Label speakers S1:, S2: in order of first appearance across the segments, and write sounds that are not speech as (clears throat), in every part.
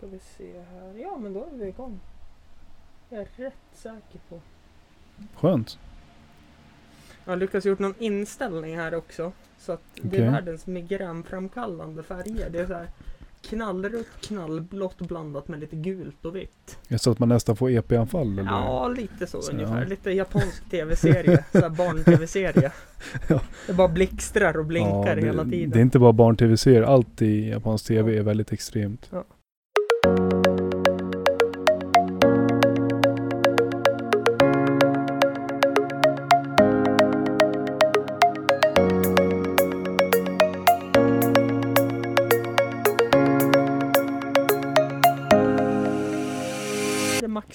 S1: Ska vi se här. Ja men då är vi igång. Jag är rätt säker på.
S2: Skönt.
S1: Jag har lyckats gjort någon inställning här också. Så att det
S2: Okej.
S1: är världens migränframkallande färger. Det är så här knallrött, knallblått blandat med lite gult och vitt.
S2: Det är så att man nästan får EP-anfall eller?
S1: Ja, lite så,
S2: Så,
S1: ungefär.
S2: ja.
S1: Lite japansk tv-serie. så här barn-tv-serie. (laughs)
S2: Ja.
S1: Det bara blixtrar och blinkar
S2: det,
S1: hela tiden.
S2: Det är inte bara barn-tv-serier. Allt i japansk tv är väldigt extremt.
S1: Ja.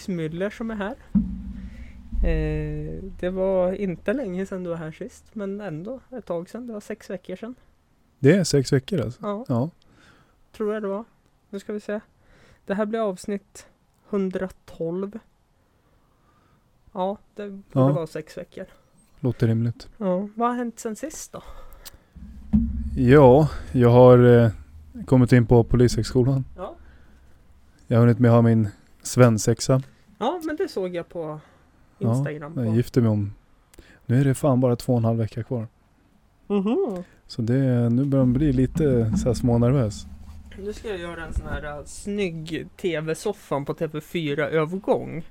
S1: Max Müller som är här. Eh, det var inte länge sedan du var här sist, men ändå ett tag sedan. Det var sex veckor sedan.
S2: Det är sex veckor alltså?
S1: Ja,
S2: Ja.
S1: tror jag det var. Nu ska vi se. Det här blir avsnitt 112. Ja, det borde
S2: Ja.
S1: vara sex veckor.
S2: Låter rimligt.
S1: Ja, vad har hänt sen sist då?
S2: Ja, jag har eh, kommit in på Polishögskolan.
S1: Ja.
S2: Jag har hunnit med att ha min svensexa.
S1: Ja, men det såg jag på
S2: Ja,
S1: Instagram.
S2: Jag
S1: på.
S2: gifte mig om. Nu är det fan bara två och en halv vecka kvar.
S1: Mhm.
S2: Så det, nu börjar man bli lite så här smånervös.
S1: Nu ska jag göra en sån här uh, snygg tv-soffan på TV4 övergång.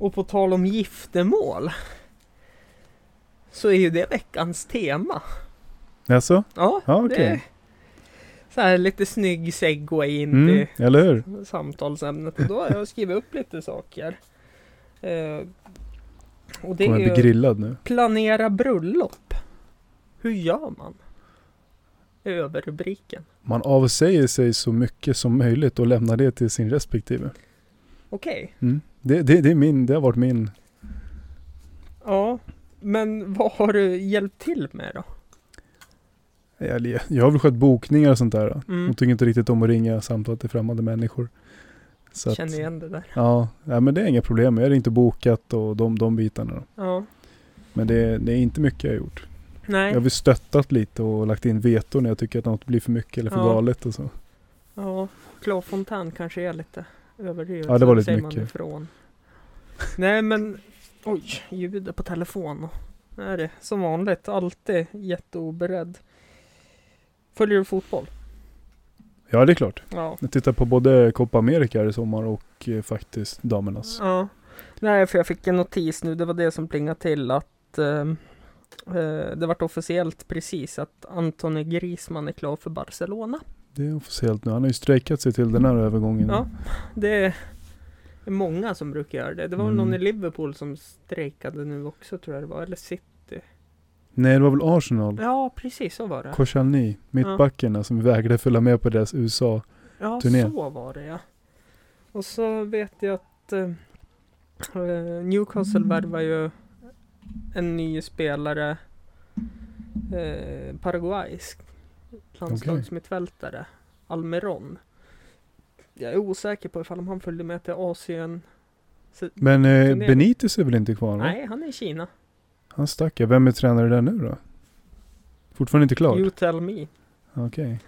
S1: Och på tal om giftermål. Så är ju det veckans tema.
S2: Jaså?
S1: Ja,
S2: Ja,
S1: det
S2: okej.
S1: Så här lite snygg segway in
S2: Mm,
S1: till
S2: eller hur?
S1: samtalsämnet. Och då har jag skrivit upp lite saker. Eh, och det
S2: Kommer
S1: är
S2: bli grillad nu?
S1: planera bröllop. Hur gör man? Överrubriken.
S2: Man avsäger sig så mycket som möjligt och lämnar det till sin respektive.
S1: Okej.
S2: Mm. Det, det, det är min, det har varit min.
S1: Ja, men vad har du hjälpt till med då?
S2: Jag, jag har väl skött bokningar och sånt där.
S1: Mm.
S2: Hon tycker inte riktigt om att ringa samtal till främmande människor. Så att,
S1: Känner igen det där.
S2: ja, ja, men det är inga problem. Jag har och bokat och de, de bitarna. Då.
S1: Ja.
S2: Men det, det är inte mycket jag har gjort.
S1: Nej.
S2: Jag har väl stöttat lite och lagt in veto när jag tycker att något blir för mycket eller för
S1: Ja.
S2: galet och så.
S1: Ja. Fontaine kanske är lite överdrivet.
S2: Ja, det var lite mycket.
S1: Ifrån. Nej men. Oj, ljudet på telefon. Det är det som vanligt. Alltid jätteoberedd. Följer du fotboll?
S2: Ja, det är klart.
S1: Ja.
S2: Jag tittar på både Copa America här i sommar och eh, faktiskt damernas.
S1: Ja. Nej, för jag fick en notis nu. Det var det som plingade till att ehm, eh, det vart officiellt precis att Anthony Griezmann är klar för Barcelona.
S2: Det är officiellt nu. Han har ju strejkat sig till den här övergången.
S1: Ja, det är många som brukar göra det. Det var väl
S2: Mm.
S1: någon i Liverpool som strejkade nu också tror jag det var. Eller City.
S2: Nej, det var väl Arsenal.
S1: Ja, precis så var det.
S2: Koscielny, mittbackarna som vägrade följa med på deras USA.
S1: Ja, så var det ja. Och så vet jag att eh, eh, Newcastle värvar ju en ny spelare. Eh, Paraguaysk landslagsmittfältare. Almiron. Jag är osäker på ifall han följde med till Asien.
S2: Men eh. Benitez är väl inte kvar? Va?
S1: nej, han är i Kina.
S2: Han stack ja. Vem är tränare där nu då? Fortfarande inte klart?
S1: You tell me.
S2: Okej.
S1: Nej,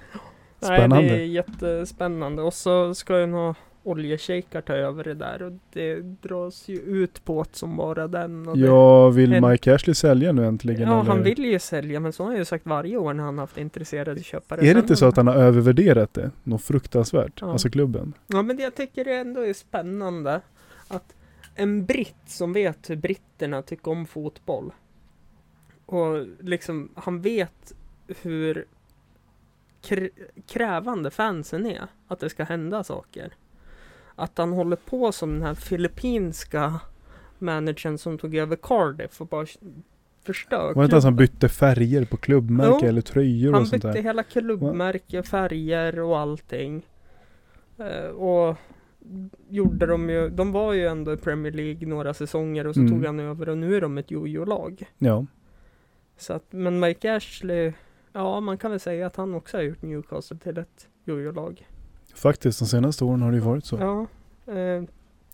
S2: Spännande.
S1: det är jättespännande. Och så ska ju några oljeshejkar ta över det där. Och det dras ju ut på att som bara den. Och det,
S2: Ja, vill
S1: en-
S2: Mike Ashley sälja nu äntligen?
S1: ja,
S2: eller?
S1: han vill ju sälja. Men så har han ju sagt varje år när han haft intresserade köpare.
S2: Är det inte så att han har övervärderat det? Något fruktansvärt?
S1: Ja.
S2: Alltså klubben?
S1: Ja, men det jag tycker det ändå är spännande. Att en britt som vet hur britterna tycker om fotboll. Och liksom, han vet hur kr- krävande fansen är. Att det ska hända saker. Att han håller på som den här filippinska managern som tog över Cardiff och bara förstör
S2: Var det inte han som bytte färger på klubbmärke
S1: Jo,
S2: eller tröjor
S1: Han
S2: och sånt
S1: bytte
S2: där?
S1: hela klubbmärke, färger och allting. Eh, och gjorde de ju, de var ju ändå i Premier League några säsonger och så
S2: Mm.
S1: tog han över och nu är de ett jojo-lag.
S2: Ja.
S1: Så att, men Mike Ashley, ja man kan väl säga att han också har gjort Newcastle till ett jojo-lag.
S2: Faktiskt, de senaste åren har det ju varit så.
S1: Ja. Eh,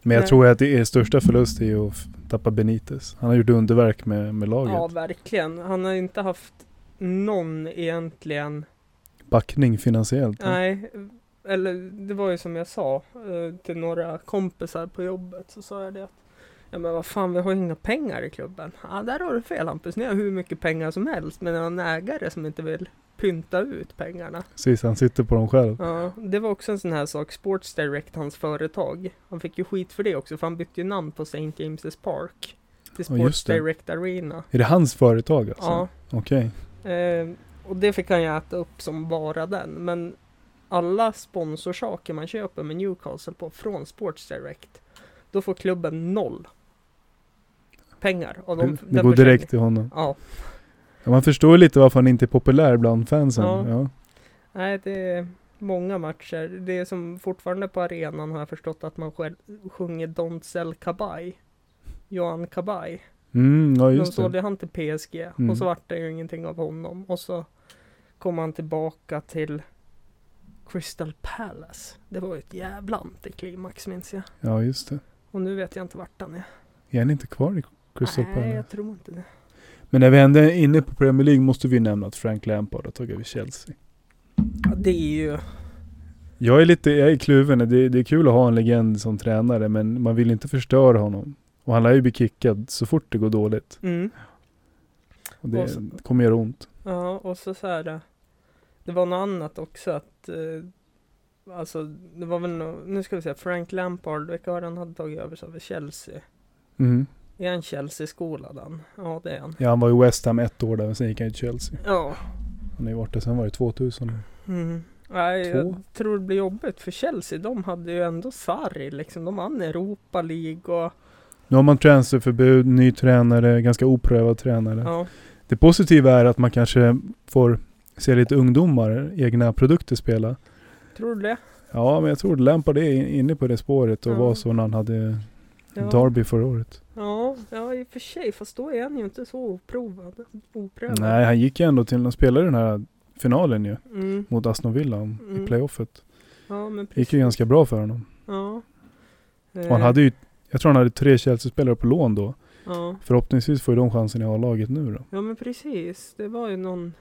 S2: Men jag
S1: Nej.
S2: tror att det är största förlust är att tappa Benitez. Han har gjort underverk med, med laget.
S1: ja, verkligen. Han har inte haft någon egentligen,
S2: Backning finansiellt.
S1: nej, eller det var ju som jag sa eh, till några kompisar på jobbet så sa jag det att Ja men vad fan vi har ju inga pengar i klubben. Ja där har du fel Hampus, ni har hur mycket pengar som helst men ni har en ägare som inte vill pynta ut pengarna.
S2: Precis, han sitter på dem själv.
S1: Ja, det var också en sån här sak. Sports Direct, hans företag. Han fick ju skit för det också för han bytte ju namn på St. James's Park. Till Sports
S2: det.
S1: Direct Arena.
S2: Är det hans företag alltså?
S1: Ja.
S2: Okej.
S1: Eh, och det fick han ju äta upp som bara den. Men alla sponsorsaker man köper med Newcastle på från Sports Direct. Då får klubben noll pengar. av de,
S2: Det, går direkt till honom.
S1: Ja,
S2: Ja, man förstår lite varför han inte är populär bland fansen.
S1: Ja.
S2: Ja.
S1: nej det är många matcher. Det är som fortfarande på arenan har jag förstått att man själv sjunger Don't Sell Kabay. Johan Kabay.
S2: Mm, ja
S1: De
S2: just
S1: sålde
S2: det.
S1: han till PSG
S2: Mm.
S1: och så vart det ju ingenting av honom. Och så kom han tillbaka till Crystal Palace. Det var ju ett jävla antiklimax minns jag.
S2: Ja, just det.
S1: Och nu vet jag inte vart han är.
S2: Är han inte kvar i Crystal
S1: Nej,
S2: Palace?
S1: jag tror inte det.
S2: Men när vi ändå är inne på Premier League måste vi nämna att Frank Lampard har tagit över Chelsea.
S1: Ja, det är ju...
S2: Jag är lite, jag är kluven. Det, det är kul att ha en legend som tränare men man vill inte förstöra honom. Och han lär ju bli kickad så fort det går dåligt.
S1: Mm.
S2: Och det
S1: Och så-
S2: kommer göra ont.
S1: Ja, och så så här. Det var något annat också att... Eh, alltså, det var väl nå Nu ska vi se. Frank Lampard, vilka har han hade tagit över så över Chelsea?
S2: Mm.
S1: Är han Chelsea-skolad han? Ja, det är han.
S2: Ja, han var i West Ham ett år där sen gick han till Chelsea.
S1: Ja.
S2: Han har ju varit där sen var det 2000.
S1: Mm. Nej,
S2: Två.
S1: jag tror det blir jobbigt för Chelsea. De hade ju ändå Sarri liksom. De vann Europa League och...
S2: Nu har man transferförbud, ny tränare, ganska oprövad tränare.
S1: Ja.
S2: Det positiva är att man kanske får se lite ungdomar, egna produkter spela.
S1: Tror du det?
S2: Ja, men jag tror Lampard är inne på det spåret och
S1: Ja.
S2: var så när han hade
S1: Ja.
S2: Derby förra året.
S1: Ja, ja, i och för sig. Fast då är han ju inte så oprovad. Oprövad.
S2: Nej, han gick ju ändå till, de spelade den här finalen ju,
S1: Mm.
S2: mot Aston Villa i
S1: Mm.
S2: playoffet.
S1: Ja, men
S2: Det gick ju
S1: precis.
S2: ganska bra för honom.
S1: Ja.
S2: Och han
S1: Eh,
S2: hade ju, jag tror han hade tre Chelsea-spelare på lån då.
S1: Ja.
S2: Förhoppningsvis får ju de chansen i A-laget nu då.
S1: ja, men precis. Det var ju någon...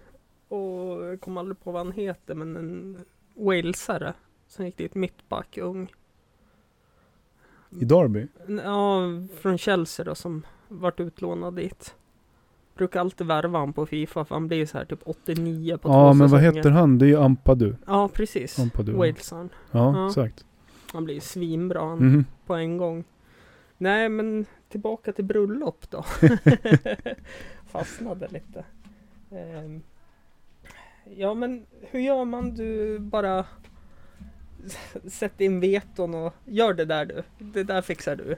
S1: Och jag kommer aldrig på vad han heter, men en walesare. Som gick dit mittback, ung.
S2: I Derby?
S1: Ja, från Chelsea då som vart utlånad dit. Brukar alltid värva han på Fifa för han blir så här typ 89 på
S2: Ja,
S1: två
S2: men vad
S1: säsonger.
S2: heter han? Det är ju Ampadu.
S1: Ja, precis.
S2: Ampadu.
S1: Walesaren.
S2: Ja,
S1: Ja.
S2: exakt.
S1: Han blir svinbra han
S2: Mhm.
S1: på en gång. Nej, men tillbaka till bröllop då. (laughs) Fastnade lite. Ja, men hur gör man? Du bara s- sätter in veton och gör det där du. Det där fixar du.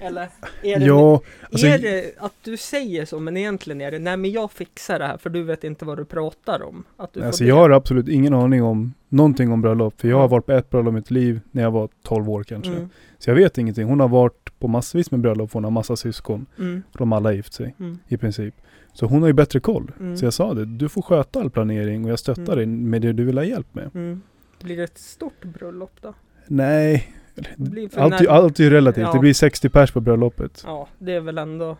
S1: Eller är det,
S2: Ja, alltså,
S1: är det att du säger så men egentligen är det nej men jag fixar det här för du vet inte vad du pratar om. Att du
S2: alltså jag har absolut ingen aning om någonting om bröllop. För jag har varit på ett bröllop i mitt liv när jag var 12 år kanske.
S1: Mm,
S2: Så jag vet ingenting. Hon har varit på massvis med bröllop. Hon har massa syskon.
S1: mm,
S2: De alla har gift sig
S1: mm,
S2: i princip. Så hon har ju bättre koll.
S1: Mm.
S2: Så jag sa det, du får sköta all planering och jag stöttar
S1: Mm.
S2: dig med det du vill ha hjälp med.
S1: mm. Blir det ett stort bröllop då?
S2: Nej, allt,
S1: när-
S2: allt är ju relativt.
S1: Ja.
S2: Det blir 60 pers på bröllopet.
S1: Ja, det är väl ändå.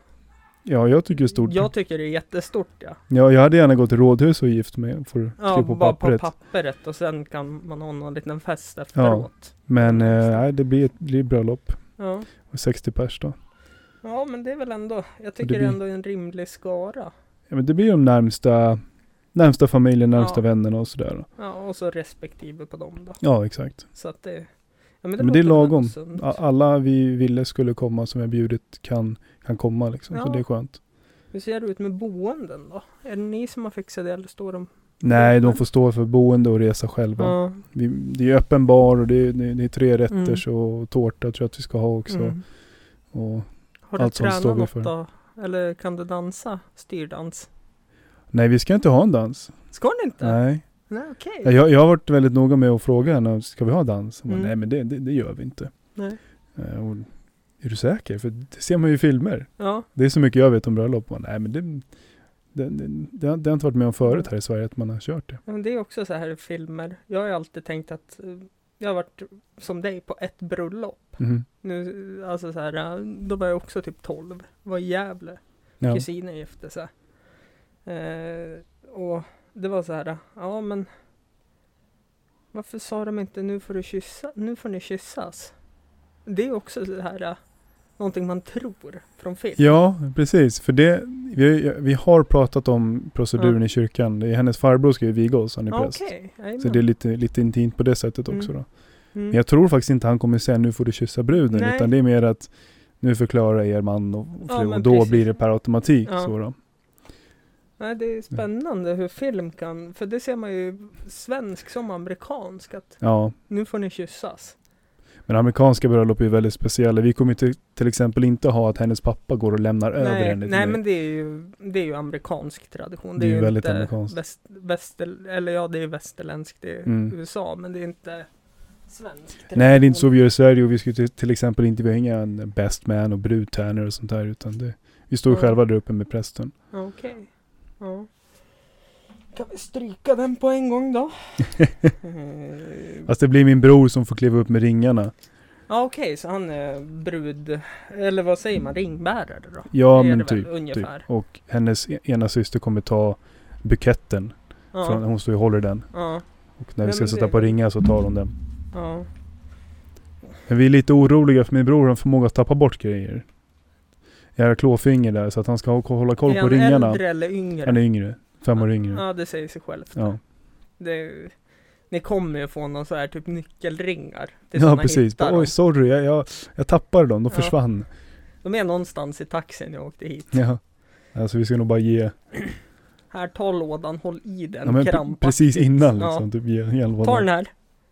S2: Ja, jag tycker det är stort.
S1: Jag tycker det är jättestort ja.
S2: Ja, jag hade gärna gått till rådhus och gift mig för att
S1: Ja,
S2: skriva på
S1: bara
S2: pappret.
S1: på pappret och sen kan man ha någon liten fest efteråt.
S2: Men eh, det blir ett blir bröllop.
S1: Ja.
S2: Och 60 pers då.
S1: ja, men det är väl ändå. Jag tycker
S2: det blir-
S1: ändå en rimlig skara.
S2: Ja, men det blir de närmsta, närmsta familjen, närmsta
S1: Ja.
S2: vännerna och sådär.
S1: Ja, och så respektive på dem då.
S2: Ja, exakt.
S1: Så att det. Ja,
S2: Men det, men det är lagom.
S1: sunt.
S2: A- Alla vi ville skulle komma som jag bjudit kan, kan komma liksom. Så
S1: Ja.
S2: det är skönt.
S1: Hur ser det ut med boenden då? Är det ni som har fixat det eller står de?
S2: Nej, de får stå för boende och resa själva.
S1: Ja.
S2: Vi, det är öppen bar och det är, det det är tre rätters
S1: Mm.
S2: och tårta tror jag att vi ska ha också.
S1: Mm.
S2: Och,
S1: Har du
S2: sånt
S1: tränat något
S2: för.
S1: då? Eller kan du dansa styrdans?
S2: nej, vi ska inte ha en dans.
S1: Ska ni inte?
S2: Nej.
S1: Nej.
S2: Ja, Jag, jag har varit väldigt noga med att fråga henne, ska vi ha dans? Hon bara,
S1: Mm.
S2: Nej men det, det, det gör vi inte.
S1: Nej.
S2: Eh, och, är du säker? För det ser man ju i filmer.
S1: Ja.
S2: Det är så mycket jag vet om bröllop. Man, Nej men det, det, det, det, har- inte varit med om förut här i Sverige att man har kört det.
S1: Men det är också så här i filmer. Jag har ju alltid tänkt att eh, jag har varit som dig på ett bröllop. Nu, alltså så här, då var jag också typ 12. Var i Gävle.
S2: Ja.
S1: Kusinen gifte sig. Eh, och det var så här, ja men Varför sa de inte nu får du kyssa, nu får ni kyssas? Det är också det här, äh, någonting man tror från film.
S2: Ja, precis. För det, vi, vi har pratat om proceduren
S1: Ja.
S2: i kyrkan. Det är hennes farbror ska ju viga oss, han är
S1: Ja,
S2: präst.
S1: Jajamän.
S2: Så det är lite, lite intimt på det sättet också
S1: Mm.
S2: då.
S1: Mm.
S2: Men jag tror faktiskt inte han kommer säga nu får du kyssa bruden.
S1: Nej.
S2: Utan det är mer att nu förklarar er man och
S1: Ja,
S2: fru och
S1: men
S2: då
S1: precis.
S2: blir det per automatik
S1: Ja.
S2: så då.
S1: Nej, det är spännande hur film kan, för det ser man ju svensk som amerikansk, att
S2: Ja,
S1: nu får ni kyssas.
S2: men amerikanska bröllop är ju väldigt speciella. Vi kommer till, till exempel inte ha att hennes pappa går och lämnar över
S1: nej,
S2: henne till
S1: nej
S2: mig.
S1: men det är ju, det är ju amerikansk tradition.
S2: Det är ju väldigt
S1: inte
S2: amerikanskt.
S1: Väst, väster, eller ja, det är västerländskt, det är
S2: Mm.
S1: USA, men det är inte svensk
S2: Nej, det är inte så vi gör i Sverige och vi skulle till, till exempel inte, har inga en best man och brudtärnor och sånt där utan det, vi står
S1: Ja.
S2: själva där uppe med prästen.
S1: Okej. Ja. Kan vi stryka den på en gång då? (laughs) Eh,
S2: Fast det blir min bror som får kliva upp med ringarna.
S1: Ja okej, så han är brud, eller vad säger man, ringbärare då?
S2: Ja men typ, typ.
S1: ungefär.
S2: Och hennes e- ena syster kommer ta buketten. Från,
S1: Ja,
S2: hon står och håller den.
S1: ja,
S2: Och när vi ska sätta
S1: det-
S2: på ringar så tar hon den.
S1: ja.
S2: Men vi är lite oroliga för min bror har förmåga att tappa bort grejer. Har klåfinger där så att han ska hålla koll
S1: är
S2: på
S1: han
S2: ringarna.
S1: äldre eller yngre?
S2: Han är yngre. Fem år yngre.
S1: Ja, det säger sig självt.
S2: Ja,
S1: Det, ni kommer ju få någon så här typ nyckelringar. Är
S2: ja precis. Bara,
S1: dem.
S2: Oj sorry, jag, jag, jag tappade dem. De
S1: Ja.
S2: försvann.
S1: De är någonstans i taxin jag åkte hit.
S2: Ja. Alltså vi ska nog bara ge,
S1: Här, ta lådan, håll i den
S2: ja, precis innan
S1: Ja.
S2: liksom. Typ ge, ge
S1: Ta den här.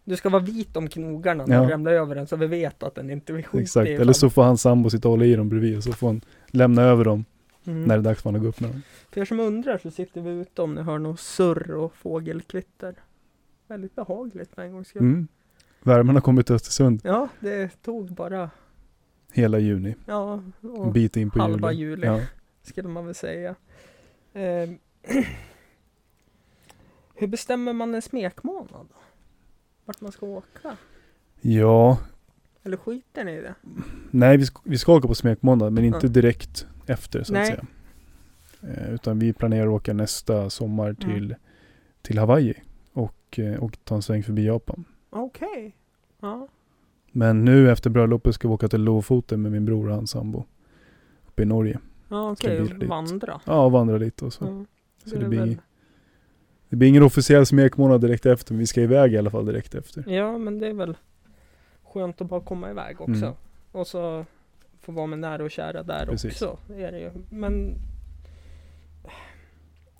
S1: Du ska vara vit om knogarna när
S2: Ja.
S1: du ramlar över den så vi vet att den inte är skitig.
S2: Exakt. Eller så får hans sambo sitta och hålla i dem bredvid och så får han lämna över dem
S1: Mm.
S2: när det är dags för att gå upp med dem.
S1: För er som undrar så sitter vi ute om ni hör något surr och fågelkvitter. Väldigt behagligt för en gångs skull.
S2: Mm. Värmen har kommit till Östersund
S1: Ja, det tog bara,
S2: hela juni.
S1: ja,
S2: En
S1: och
S2: bit in på
S1: halva
S2: juli.
S1: juli.
S2: Ja.
S1: skulle man väl säga. Eh, (clears throat) hur bestämmer man en smekmånad? Vart man ska åka?
S2: ja,
S1: Eller skiter ni i det?
S2: nej vi ska, vi ska åka på smekmåndag men inte direkt efter så
S1: Nej.
S2: att säga. Eh, utan vi planerar att åka nästa sommar
S1: Mm.
S2: till, till Hawaii och, eh, och ta en sväng förbi Japan.
S1: Okej. Ja.
S2: Men nu efter bröllopet ska vi åka till Lofoten med min bror och hans sambo. Uppe i Norge.
S1: Ja okej,
S2: dit.
S1: vandra.
S2: Ja, vandra lite och så.
S1: Ja.
S2: Så
S1: Det
S2: det blir,
S1: väl-
S2: det blir ingen officiell smekmånad direkt efter men vi ska iväg i alla fall direkt efter.
S1: Ja men det är väl skönt att bara komma iväg också.
S2: Mm.
S1: Och så få vara med nära och kära där
S2: Precis.
S1: också. Är det ju. Men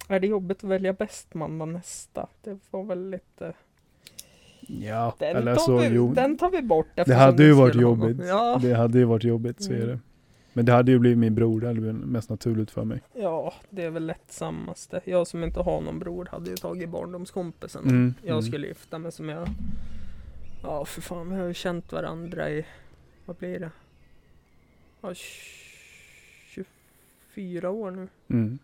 S1: är det jobbigt att välja bäst man var nästa? Det var väl lite
S2: Ja,
S1: Den,
S2: eller så
S1: vi,
S2: jo.
S1: den tar vi bort
S2: Det hade ju varit jobbigt.
S1: Ja,
S2: Det hade ju varit jobbigt, så är
S1: Mm.
S2: det. Men det hade ju blivit min bror, det hade blivit mest naturligt för mig.
S1: ja, det är väl lättsammaste. Jag som inte har någon bror hade ju tagit barndomskompisen. om
S2: Mm,
S1: Jag
S2: mm.
S1: skulle gifta mig som jag... Ja, för fan, vi har ju känt varandra i... Vad blir det? Ja, 24 år nu.
S2: Mm.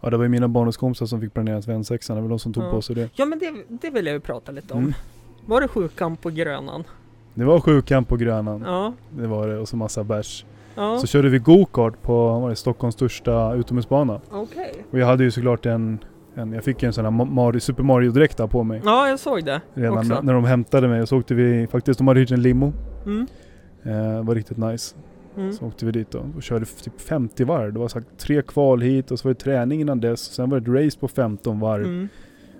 S2: Ja, det var ju mina barndomskompisar som fick planera svensexan, det var de som tog
S1: Ja.
S2: på sig det.
S1: Ja, men det, det vill jag ju prata lite om.
S2: Mm.
S1: Var det sjukan på Grönan?
S2: Det var sjukamp på Grönan,
S1: Ja.
S2: det var det, och så massa bärs.
S1: Ja,
S2: Så körde vi go-kart på, var det, Stockholms största utomhusbana.
S1: okej.
S2: Och jag hade ju såklart en, en jag fick en sån här Ma- Mario, Super Mario-dräkta på mig.
S1: Ja, jag såg det
S2: Redan
S1: också.
S2: när, de hämtade mig, och så åkte vi, faktiskt de hade hyrt en limo.
S1: Mm.
S2: Eh, var riktigt nice.
S1: Mm.
S2: Så åkte vi dit då och körde typ 50 varv. Det var sagt tre kval hit och så var det träning innan dess. Sen var det ett race på 15 varv.
S1: Mm.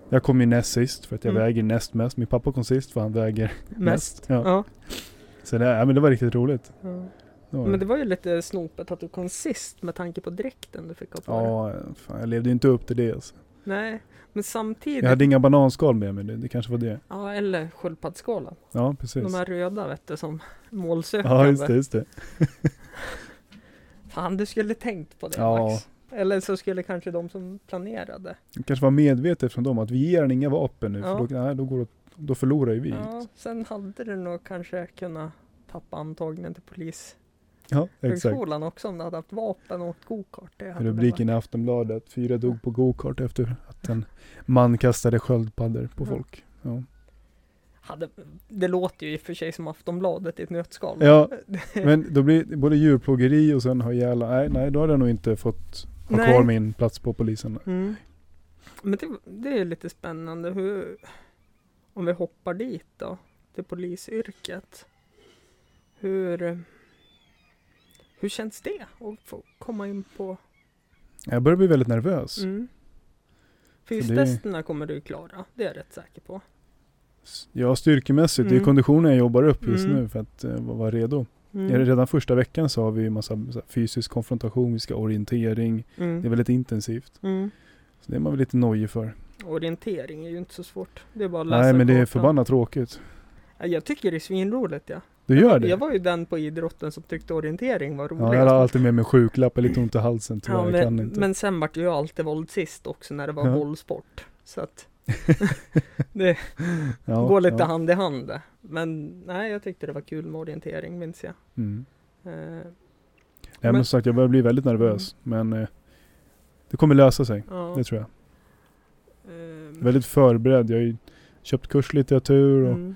S2: Jag kom ju näst sist för att jag
S1: Mm.
S2: väger näst mest. Min pappa kom sist för han väger (laughs)
S1: Mest.
S2: mest. Ja.
S1: Ja.
S2: Så det, ja, men det var riktigt roligt.
S1: ja.
S2: Det var
S1: Men
S2: det.
S1: var ju lite snopet att du kom sist med tanke på dräkten du fick ha på dig.
S2: Ja, fan, jag levde ju inte upp till det alltså.
S1: Nej, men samtidigt.
S2: Jag hade inga bananskal med mig, det, det kanske var det.
S1: Ja, eller sköldpaddsskalan.
S2: Ja, precis.
S1: De här röda vet du som målsökande.
S2: Ja, just det, just det. (laughs)
S1: Fan, du skulle tänkt på det
S2: Ja.
S1: Max. Eller så skulle kanske de som planerade.
S2: Det kanske var medvetet från dem att vi ger den inga vapen nu,
S1: Ja.
S2: för då, nej, då, går det, då förlorar ju vi.
S1: Ja, sen hade du nog kanske kunnat tappa antagningen till
S2: Ja,
S1: polishögskolan också om du hade haft vapen och gokart.
S2: Rubriken i Aftonbladet, fyra dog på gokart efter att en man kastade sköldpaddor på
S1: Ja.
S2: folk. Ja.
S1: Hade, det låter ju i och för sig som Aftonbladet i ett nötskal.
S2: Ja, Men (laughs) då blir det både djurplågeri och sen ha ihjäl, nej, nej då hade jag nog inte fått ha
S1: Nej.
S2: kvar min plats på polisen.
S1: Mm. Men det, det är lite spännande hur om vi hoppar dit då, till polisyrket. Hur, hur känns det att få komma in på
S2: Jag börjar bli väldigt nervös.
S1: Mm.
S2: För det-
S1: Fystesterna kommer du klara, det är jag rätt säker på.
S2: Ja, styrkemässigt. Det är
S1: Mm.
S2: konditionen jag jobbar upp just
S1: Mm.
S2: nu för att uh, vara redo.
S1: Mm.
S2: Redan första veckan så har vi massa fysisk konfrontation, vi ska orientering. Det är
S1: Mm.
S2: väldigt intensivt.
S1: Mm.
S2: Så det är man väl lite nojig för.
S1: Orientering är ju inte så svårt. Det är bara att läsa
S2: Nej men det är förbannat tråkigt.
S1: Ja, Jag tycker det är svinroligt ja.
S2: Du gör det?
S1: Jag var ju den på idrotten som tyckte orientering var
S2: Ja,
S1: roligast.
S2: jag har alltid med mig sjuklapp, lite ont i halsen tyvärr,
S1: Ja,
S2: jag kan
S1: men,
S2: inte.
S1: men sen vart jag alltid våldsist också när det var
S2: Ja.
S1: bollsport. Så att (laughs) det
S2: ja,
S1: går lite
S2: ja.
S1: hand i hand. Men nej, jag tyckte det var kul med orientering, minns jag.
S2: Mm.
S1: Eh,
S2: Nej
S1: Men-
S2: men som sagt, jag börjar bli väldigt nervös. Men eh, det kommer lösa sig,
S1: ja.
S2: det tror jag.
S1: Eh,
S2: Väldigt förberedd. Jag har ju köpt kurslitteratur och
S1: mm,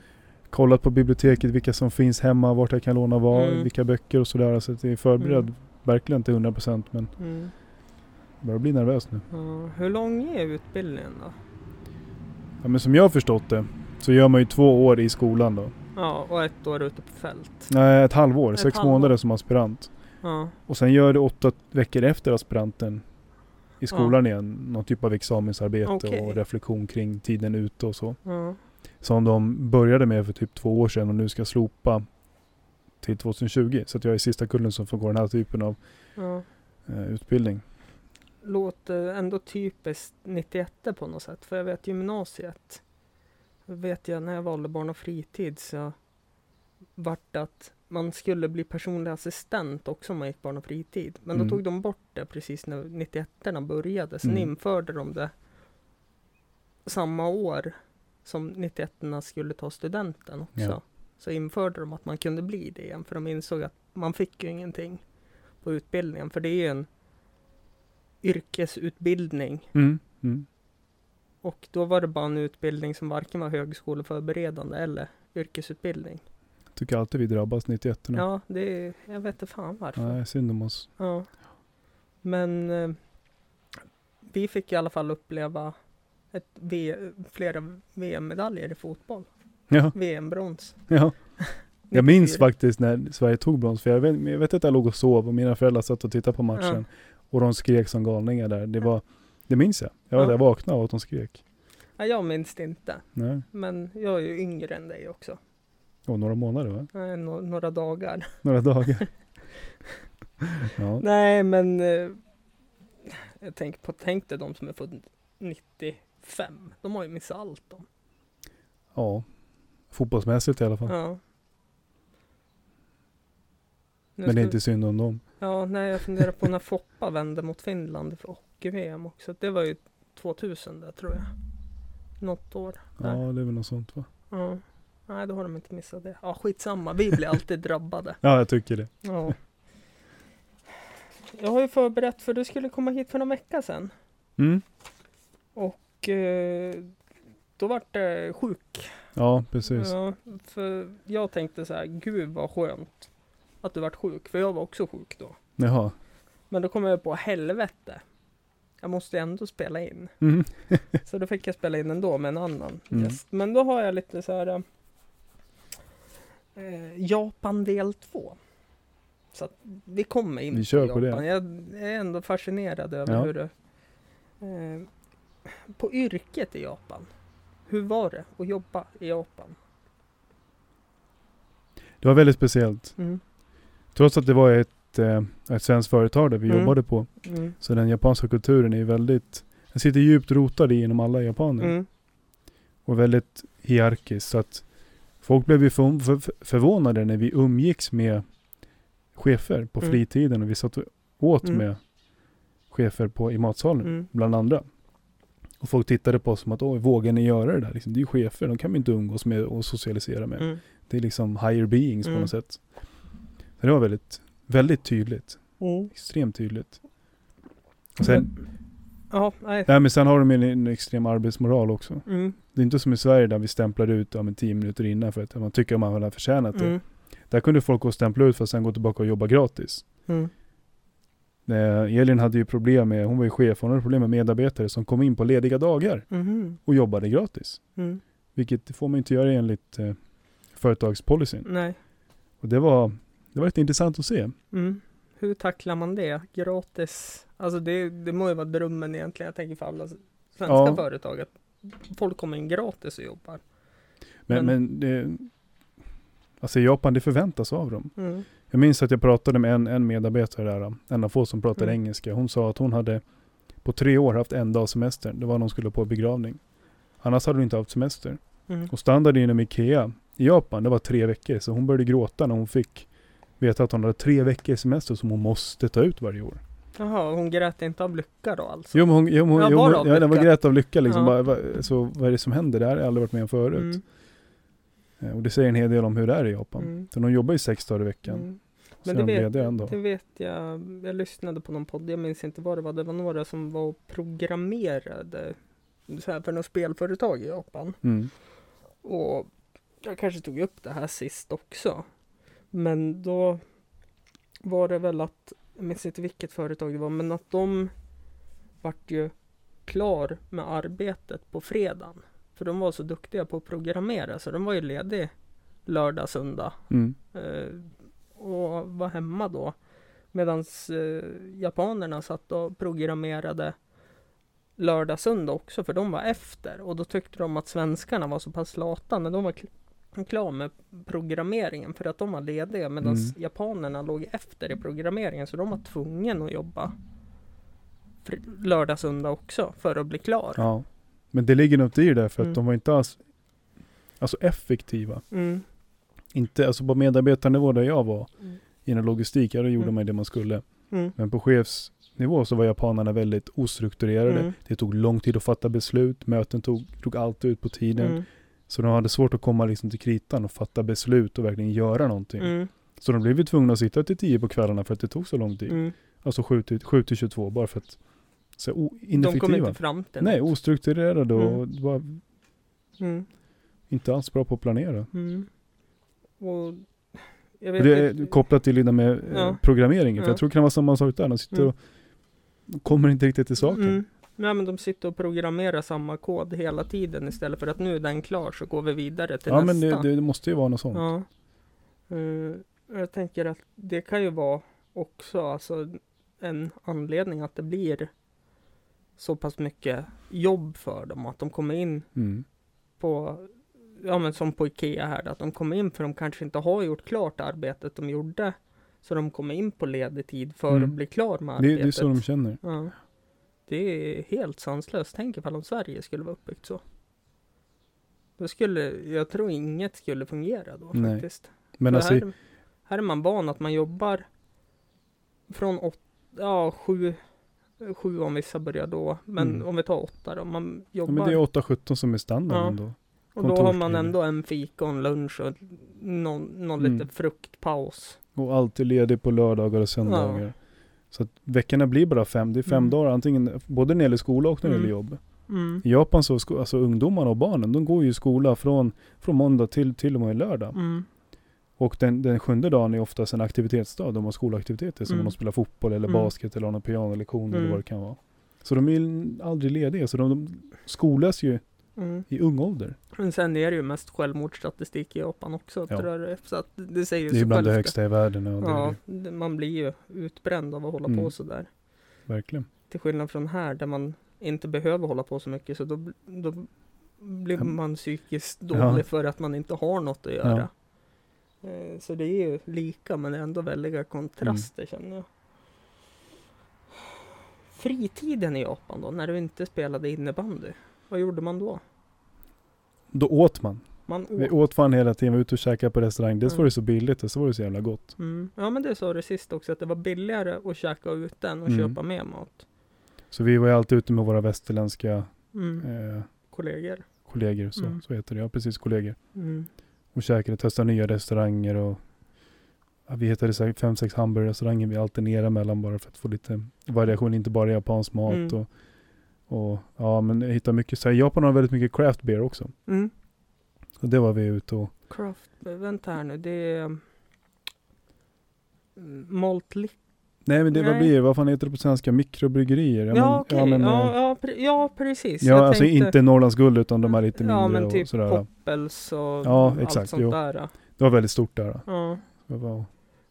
S2: kollat på biblioteket vilka som finns hemma, vart jag kan låna vad,
S1: Mm.
S2: vilka böcker och sådär. Så att jag är förberedd.
S1: Mm.
S2: Verkligen till 100% men
S1: mm.
S2: jag börjar bli nervös nu.
S1: Ja, hur lång är utbildningen då?
S2: Ja, men som jag har förstått det så gör man ju två år i skolan då.
S1: Ja, och ett år ute på fält.
S2: Nej, ett halvår.
S1: Ett
S2: sex
S1: halvår.
S2: månader som aspirant.
S1: Ja,
S2: Och sen gör du åtta veckor efter aspiranten i skolan igen. Någon typ av examensarbete
S1: Okej.
S2: och reflektion kring tiden ute och så.
S1: ja,
S2: Som de började med för typ två år sedan och nu ska slopa till 2020. Så att jag är sista kullen som får gå den här typen av
S1: ja.
S2: eh, utbildning.
S1: Låter ändå typiskt 91 på något sätt. För jag vet gymnasiet. Vet jag när jag valde barn och fritid så vart det att man skulle bli personlig assistent också om man gick barn och fritid. Men
S2: Mm.
S1: då tog de bort det precis när 91 började. Sen
S2: Mm.
S1: införde de det samma år som 91 skulle ta studenten också.
S2: Ja.
S1: Så införde de att man kunde bli det igen. För de insåg att man fick ju ingenting på utbildningen. För det är ju en yrkesutbildning.
S2: Mm. Mm.
S1: Och då var det bara en utbildning som varken var högskoleförberedande eller yrkesutbildning.
S2: Tycker alltid vi drabbas 91 nu.
S1: Ja, det är, jag vet inte fan varför.
S2: Nej, synd om oss.
S1: Ja. Men eh, vi fick i alla fall uppleva ett v, flera VM-medaljer i fotboll.
S2: Ja.
S1: VM-brons.
S2: Ja. (laughs) Jag minns faktiskt när Sverige tog brons, för jag vet, jag vet att jag låg och sov och mina föräldrar satt och tittade på matchen. Ja. Och de skrek som galningar där. Det, var, det minns jag. Jag,
S1: ja.
S2: jag vaknade av att de skrek.
S1: Ja, jag minns det inte.
S2: Nej.
S1: Men jag är ju yngre än dig också.
S2: Och några månader va?
S1: Nej, no några dagar. (laughs)
S2: Några dagar. ja.
S1: Nej, men eh, jag tänker på, tänk dig de som är född 90 fem. De har ju missat allt de.
S2: Ja. Fotbollsmässigt i alla fall.
S1: Ja.
S2: Men det är inte synd om dem.
S1: Ja, nej jag funderar på när Foppa vände mot Finland för hockey-VM också. Det var ju 2000 där tror jag. Något år. Där.
S2: Ja, det är väl något sånt va?
S1: Ja. Nej, då har de inte missat det. Ja, skitsamma. Vi blir alltid drabbade. (laughs)
S2: Ja, jag tycker det.
S1: Ja. Jag har ju förberett för du skulle komma hit för någon vecka sedan.
S2: Mm.
S1: Och då vart det sjuk.
S2: Ja, precis.
S1: Ja, för jag tänkte så här, gud vad skönt att du vart sjuk. För jag var också sjuk då.
S2: Jaha.
S1: Men då kom jag på helvete. Jag måste ändå spela in.
S2: Mm. (laughs)
S1: Så då fick jag spela in ändå med en annan
S2: Mm.
S1: gäst. Men då har jag lite så här eh, Japan del 2. Så att vi kommer in
S2: Vi på det.
S1: Japan. Jag är ändå fascinerad över
S2: Ja.
S1: hur det eh, På yrket i Japan. Hur var det att jobba i Japan?
S2: Det var väldigt speciellt.
S1: Mm.
S2: Trots att det var ett, eh, ett svenskt företag där vi
S1: Mm.
S2: jobbade på.
S1: Mm.
S2: Så den japanska kulturen är väldigt, den sitter djupt rotad i inom alla japaner.
S1: Mm.
S2: Och väldigt hierarkiskt. Så att folk blev ju för, för, förvånade när vi umgicks med chefer på
S1: Mm.
S2: fritiden. Och vi satt och åt
S1: Mm.
S2: med chefer på, i matsalen. Bland andra. Och folk tittade på oss som att, oj, vågar ni göra det där? Liksom, det är ju chefer, de kan vi inte umgås med och socialisera med.
S1: Mm.
S2: Det är liksom higher beings på
S1: Mm.
S2: något sätt. Så det var väldigt, väldigt tydligt.
S1: Mm.
S2: Extremt tydligt. Och sen,
S1: Ja, nej.
S2: nej, men sen har de en, en extrem arbetsmoral också.
S1: Mm.
S2: Det är inte som i Sverige där vi stämplar ut ja, men tio minuter innan för att man tycker att man har förtjänat det.
S1: Mm.
S2: Där kunde folk gå och stämpla ut för att sen gå tillbaka och jobba gratis.
S1: Mm.
S2: Eh, Elin hade ju problem med, hon var ju chef, hon hade problem med medarbetare som kom in på lediga dagar
S1: Mhm.
S2: och jobbade gratis.
S1: Mm.
S2: Vilket får man inte göra enligt eh, företagspolicyn.
S1: Nej.
S2: Och det var, det var rätt intressant att se.
S1: Mm. Hur tacklar man det? Gratis? Alltså det, det må ju vara drömmen egentligen, jag tänker för alla svenska
S2: Ja.
S1: företag, att folk kommer in gratis och jobbar.
S2: Men,
S1: Men-
S2: men det, alltså Japan, det förväntas av dem.
S1: Mm.
S2: Jag minns att jag pratade med en, en medarbetare där, en av få som pratade
S1: Mm.
S2: engelska. Hon sa att hon hade på tre år haft en dag semester. Det var när hon skulle på begravning. Annars hade hon inte haft semester.
S1: Mm.
S2: Och standarden inom Ikea i Japan, det var tre veckor. Så hon började gråta när hon fick veta att hon hade tre veckor semester som hon måste ta ut varje år.
S1: Jaha, hon grät inte av lycka då alltså?
S2: Jo men hon, jo, hon,
S1: Ja,
S2: jo,
S1: av
S2: ja,
S1: lycka.
S2: grät av lycka liksom.
S1: Ja.
S2: Bara, så vad är det som händer? Det här har jag aldrig varit med om förut.
S1: Mm.
S2: Eh, Och det säger en hel del om hur det är i Japan.
S1: Mm.
S2: Så de jobbar ju sex dagar i veckan.
S1: Mm.
S2: Men det
S1: vet, det vet jag, jag lyssnade på någon podd, jag minns inte vad det var, det var några som var programmerade så här för något spelföretag i Japan.
S2: Mm.
S1: Och jag kanske tog upp det här sist också. Men då var det väl att, jag minns inte vilket företag det var, men att de vart ju klar med arbetet på fredagen. För de var så duktiga på att programmera så de var ju ledig lördag, söndag
S2: Mm.
S1: eh, och var hemma då. Medan eh, japanerna satt och programmerade lördag, söndag också för de var efter. Och då tyckte de att svenskarna var så pass lata när de var kl- klara med programmeringen för att de var lediga medan
S2: Mm.
S1: japanerna låg efter i programmeringen så de var tvungna att jobba lördag, söndag också för att bli klar.
S2: Ja. Men det ligger något i det där för att
S1: Mm.
S2: de var inte alls alltså effektiva.
S1: Mm.
S2: Inte, alltså på medarbetarnivå där jag var
S1: Mm.
S2: inom logistik, ja då gjorde
S1: Mm.
S2: man det man skulle.
S1: Mm.
S2: Men på chefsnivå så var japanerna väldigt ostrukturerade.
S1: Mm.
S2: Det tog lång tid att fatta beslut, möten tog, tog alltid ut på tiden. Så de hade svårt att komma liksom till kritan och fatta beslut och verkligen göra någonting. Så de blev ju tvungna att sitta till tio på kvällarna för att det tog så lång tid. Alltså 7 till, 7 till 22 bara för att så
S1: De kom inte fram till
S2: Nej,
S1: något.
S2: ostrukturerade och
S1: Mm.
S2: var
S1: Mm.
S2: inte alls bra på att planera.
S1: Mm. Och jag
S2: Och
S1: vet
S2: det är
S1: inte-
S2: kopplat till det med eh,
S1: Ja.
S2: programmeringen. För
S1: Ja.
S2: jag tror det kan vara samma sak där. De sitter
S1: Mm.
S2: och kommer inte riktigt till saken.
S1: Mm. Nej men de sitter och programmerar samma kod hela tiden istället för att nu är den klar så går vi vidare till
S2: Ja men
S1: nästa.
S2: det, det måste ju vara något sånt.
S1: Ja. Eh, jag tänker att det kan ju vara också alltså en anledning att det blir så pass mycket jobb för dem att de kommer in
S2: Mm.
S1: på Ja men som på Ikea här att de kommer in för de kanske inte har gjort klart arbetet de gjorde Så de kommer in på ledig tid för
S2: Mm.
S1: att bli klar med
S2: Det,
S1: arbetet
S2: det är så de känner.
S1: Ja. Det är helt sanslöst. Tänk ifall om Sverige skulle vara uppbyggt så. Då skulle, jag tror inget skulle fungera då
S2: Nej.
S1: faktiskt.
S2: Men
S1: För
S2: alltså,
S1: här, här är man van att man jobbar från åtta, ja sju, sju om vissa börjar då. Men
S2: Mm.
S1: om vi tar åtta då. Man
S2: ja,
S1: jobbar
S2: men det är 8-17 som är standarden
S1: Ja.
S2: då.
S1: och då har man ändå en fika och en lunch och någon, någon
S2: Mm.
S1: liten fruktpaus.
S2: Och alltid ledig på lördagar och söndagar. Så att veckorna blir bara fem. Det är fem
S1: Mm.
S2: dagar antingen både när det gäller skola och när det
S1: Mm.
S2: gäller jobb.
S1: Mm.
S2: I Japan så, sko- alltså ungdomarna och barnen, de går ju i skola från, från måndag till till och med lördag.
S1: Mm.
S2: Och den, den sjunde dagen är oftast en aktivitetsdag. De har skolaktiviteter som
S1: Mm.
S2: de spelar fotboll eller
S1: Mm.
S2: basket eller har någon pianolektion eller
S1: Mm.
S2: vad det kan vara. Så de är ju aldrig lediga. Så de, de skolas ju
S1: Mm.
S2: i ung ålder.
S1: Men sen är det ju mest självmordsstatistik i Japan också.
S2: Ja.
S1: Tror jag. Så att det säger ju
S2: Det är bland det högsta i världen. Ja, det
S1: Ja, man blir ju utbränd av att hålla
S2: Mm.
S1: på sådär.
S2: Verkligen.
S1: Till skillnad från här där man inte behöver hålla på så mycket så då, då blir
S2: Ja.
S1: man psykiskt
S2: Ja.
S1: dålig för att man inte har något att göra. Eh, Så det är ju lika men det är ändå väldiga kontraster
S2: Mm.
S1: känner jag. Fritiden i Japan då, när du inte spelade innebandy. Vad gjorde man då?
S2: Då åt man.
S1: Man åt.
S2: Vi åt fan hela tiden. Vi var ute och käkade på restaurang. Dels
S1: Mm.
S2: var det så billigt och så var det så jävla gott.
S1: Mm. Ja men det sa du sist också att det var billigare att käka ute än att
S2: Mm.
S1: köpa med mat.
S2: Så vi var ju alltid ute med våra västerländska
S1: Mm.
S2: eh,
S1: Kollegor.
S2: kollegor. Så,
S1: Mm.
S2: så heter det. Ja, precis kollegor. Och käkade, testade nya restauranger och ja, vi hittade här fem, sex hamburgerrestauranger vi alternerade mellan bara för att få lite variation, inte bara japansk mat
S1: Mm.
S2: och, och ja men jag hittade mycket, så här, Japan har väldigt mycket craft beer också.
S1: Mm.
S2: Så det var vi ute och,
S1: Craft, vänta här nu, det är mm, malt liquor.
S2: Nej men det, vad
S1: Nej.
S2: blir det? Vad fan heter det på svenska? Mikrobryggerier?
S1: Ja,
S2: men-
S1: okej. Ja,
S2: men,
S1: ja,
S2: eh,
S1: ja, ja, precis.
S2: ja
S1: Jag
S2: alltså
S1: tänkte-
S2: inte Norrlands guld utan de här lite mindre
S1: Ja, men
S2: och
S1: typ
S2: sådär.
S1: Poppels och
S2: Ja,
S1: allt
S2: exakt,
S1: sånt
S2: jo.
S1: där.
S2: Det var väldigt stort där.
S1: Ja.
S2: Jag var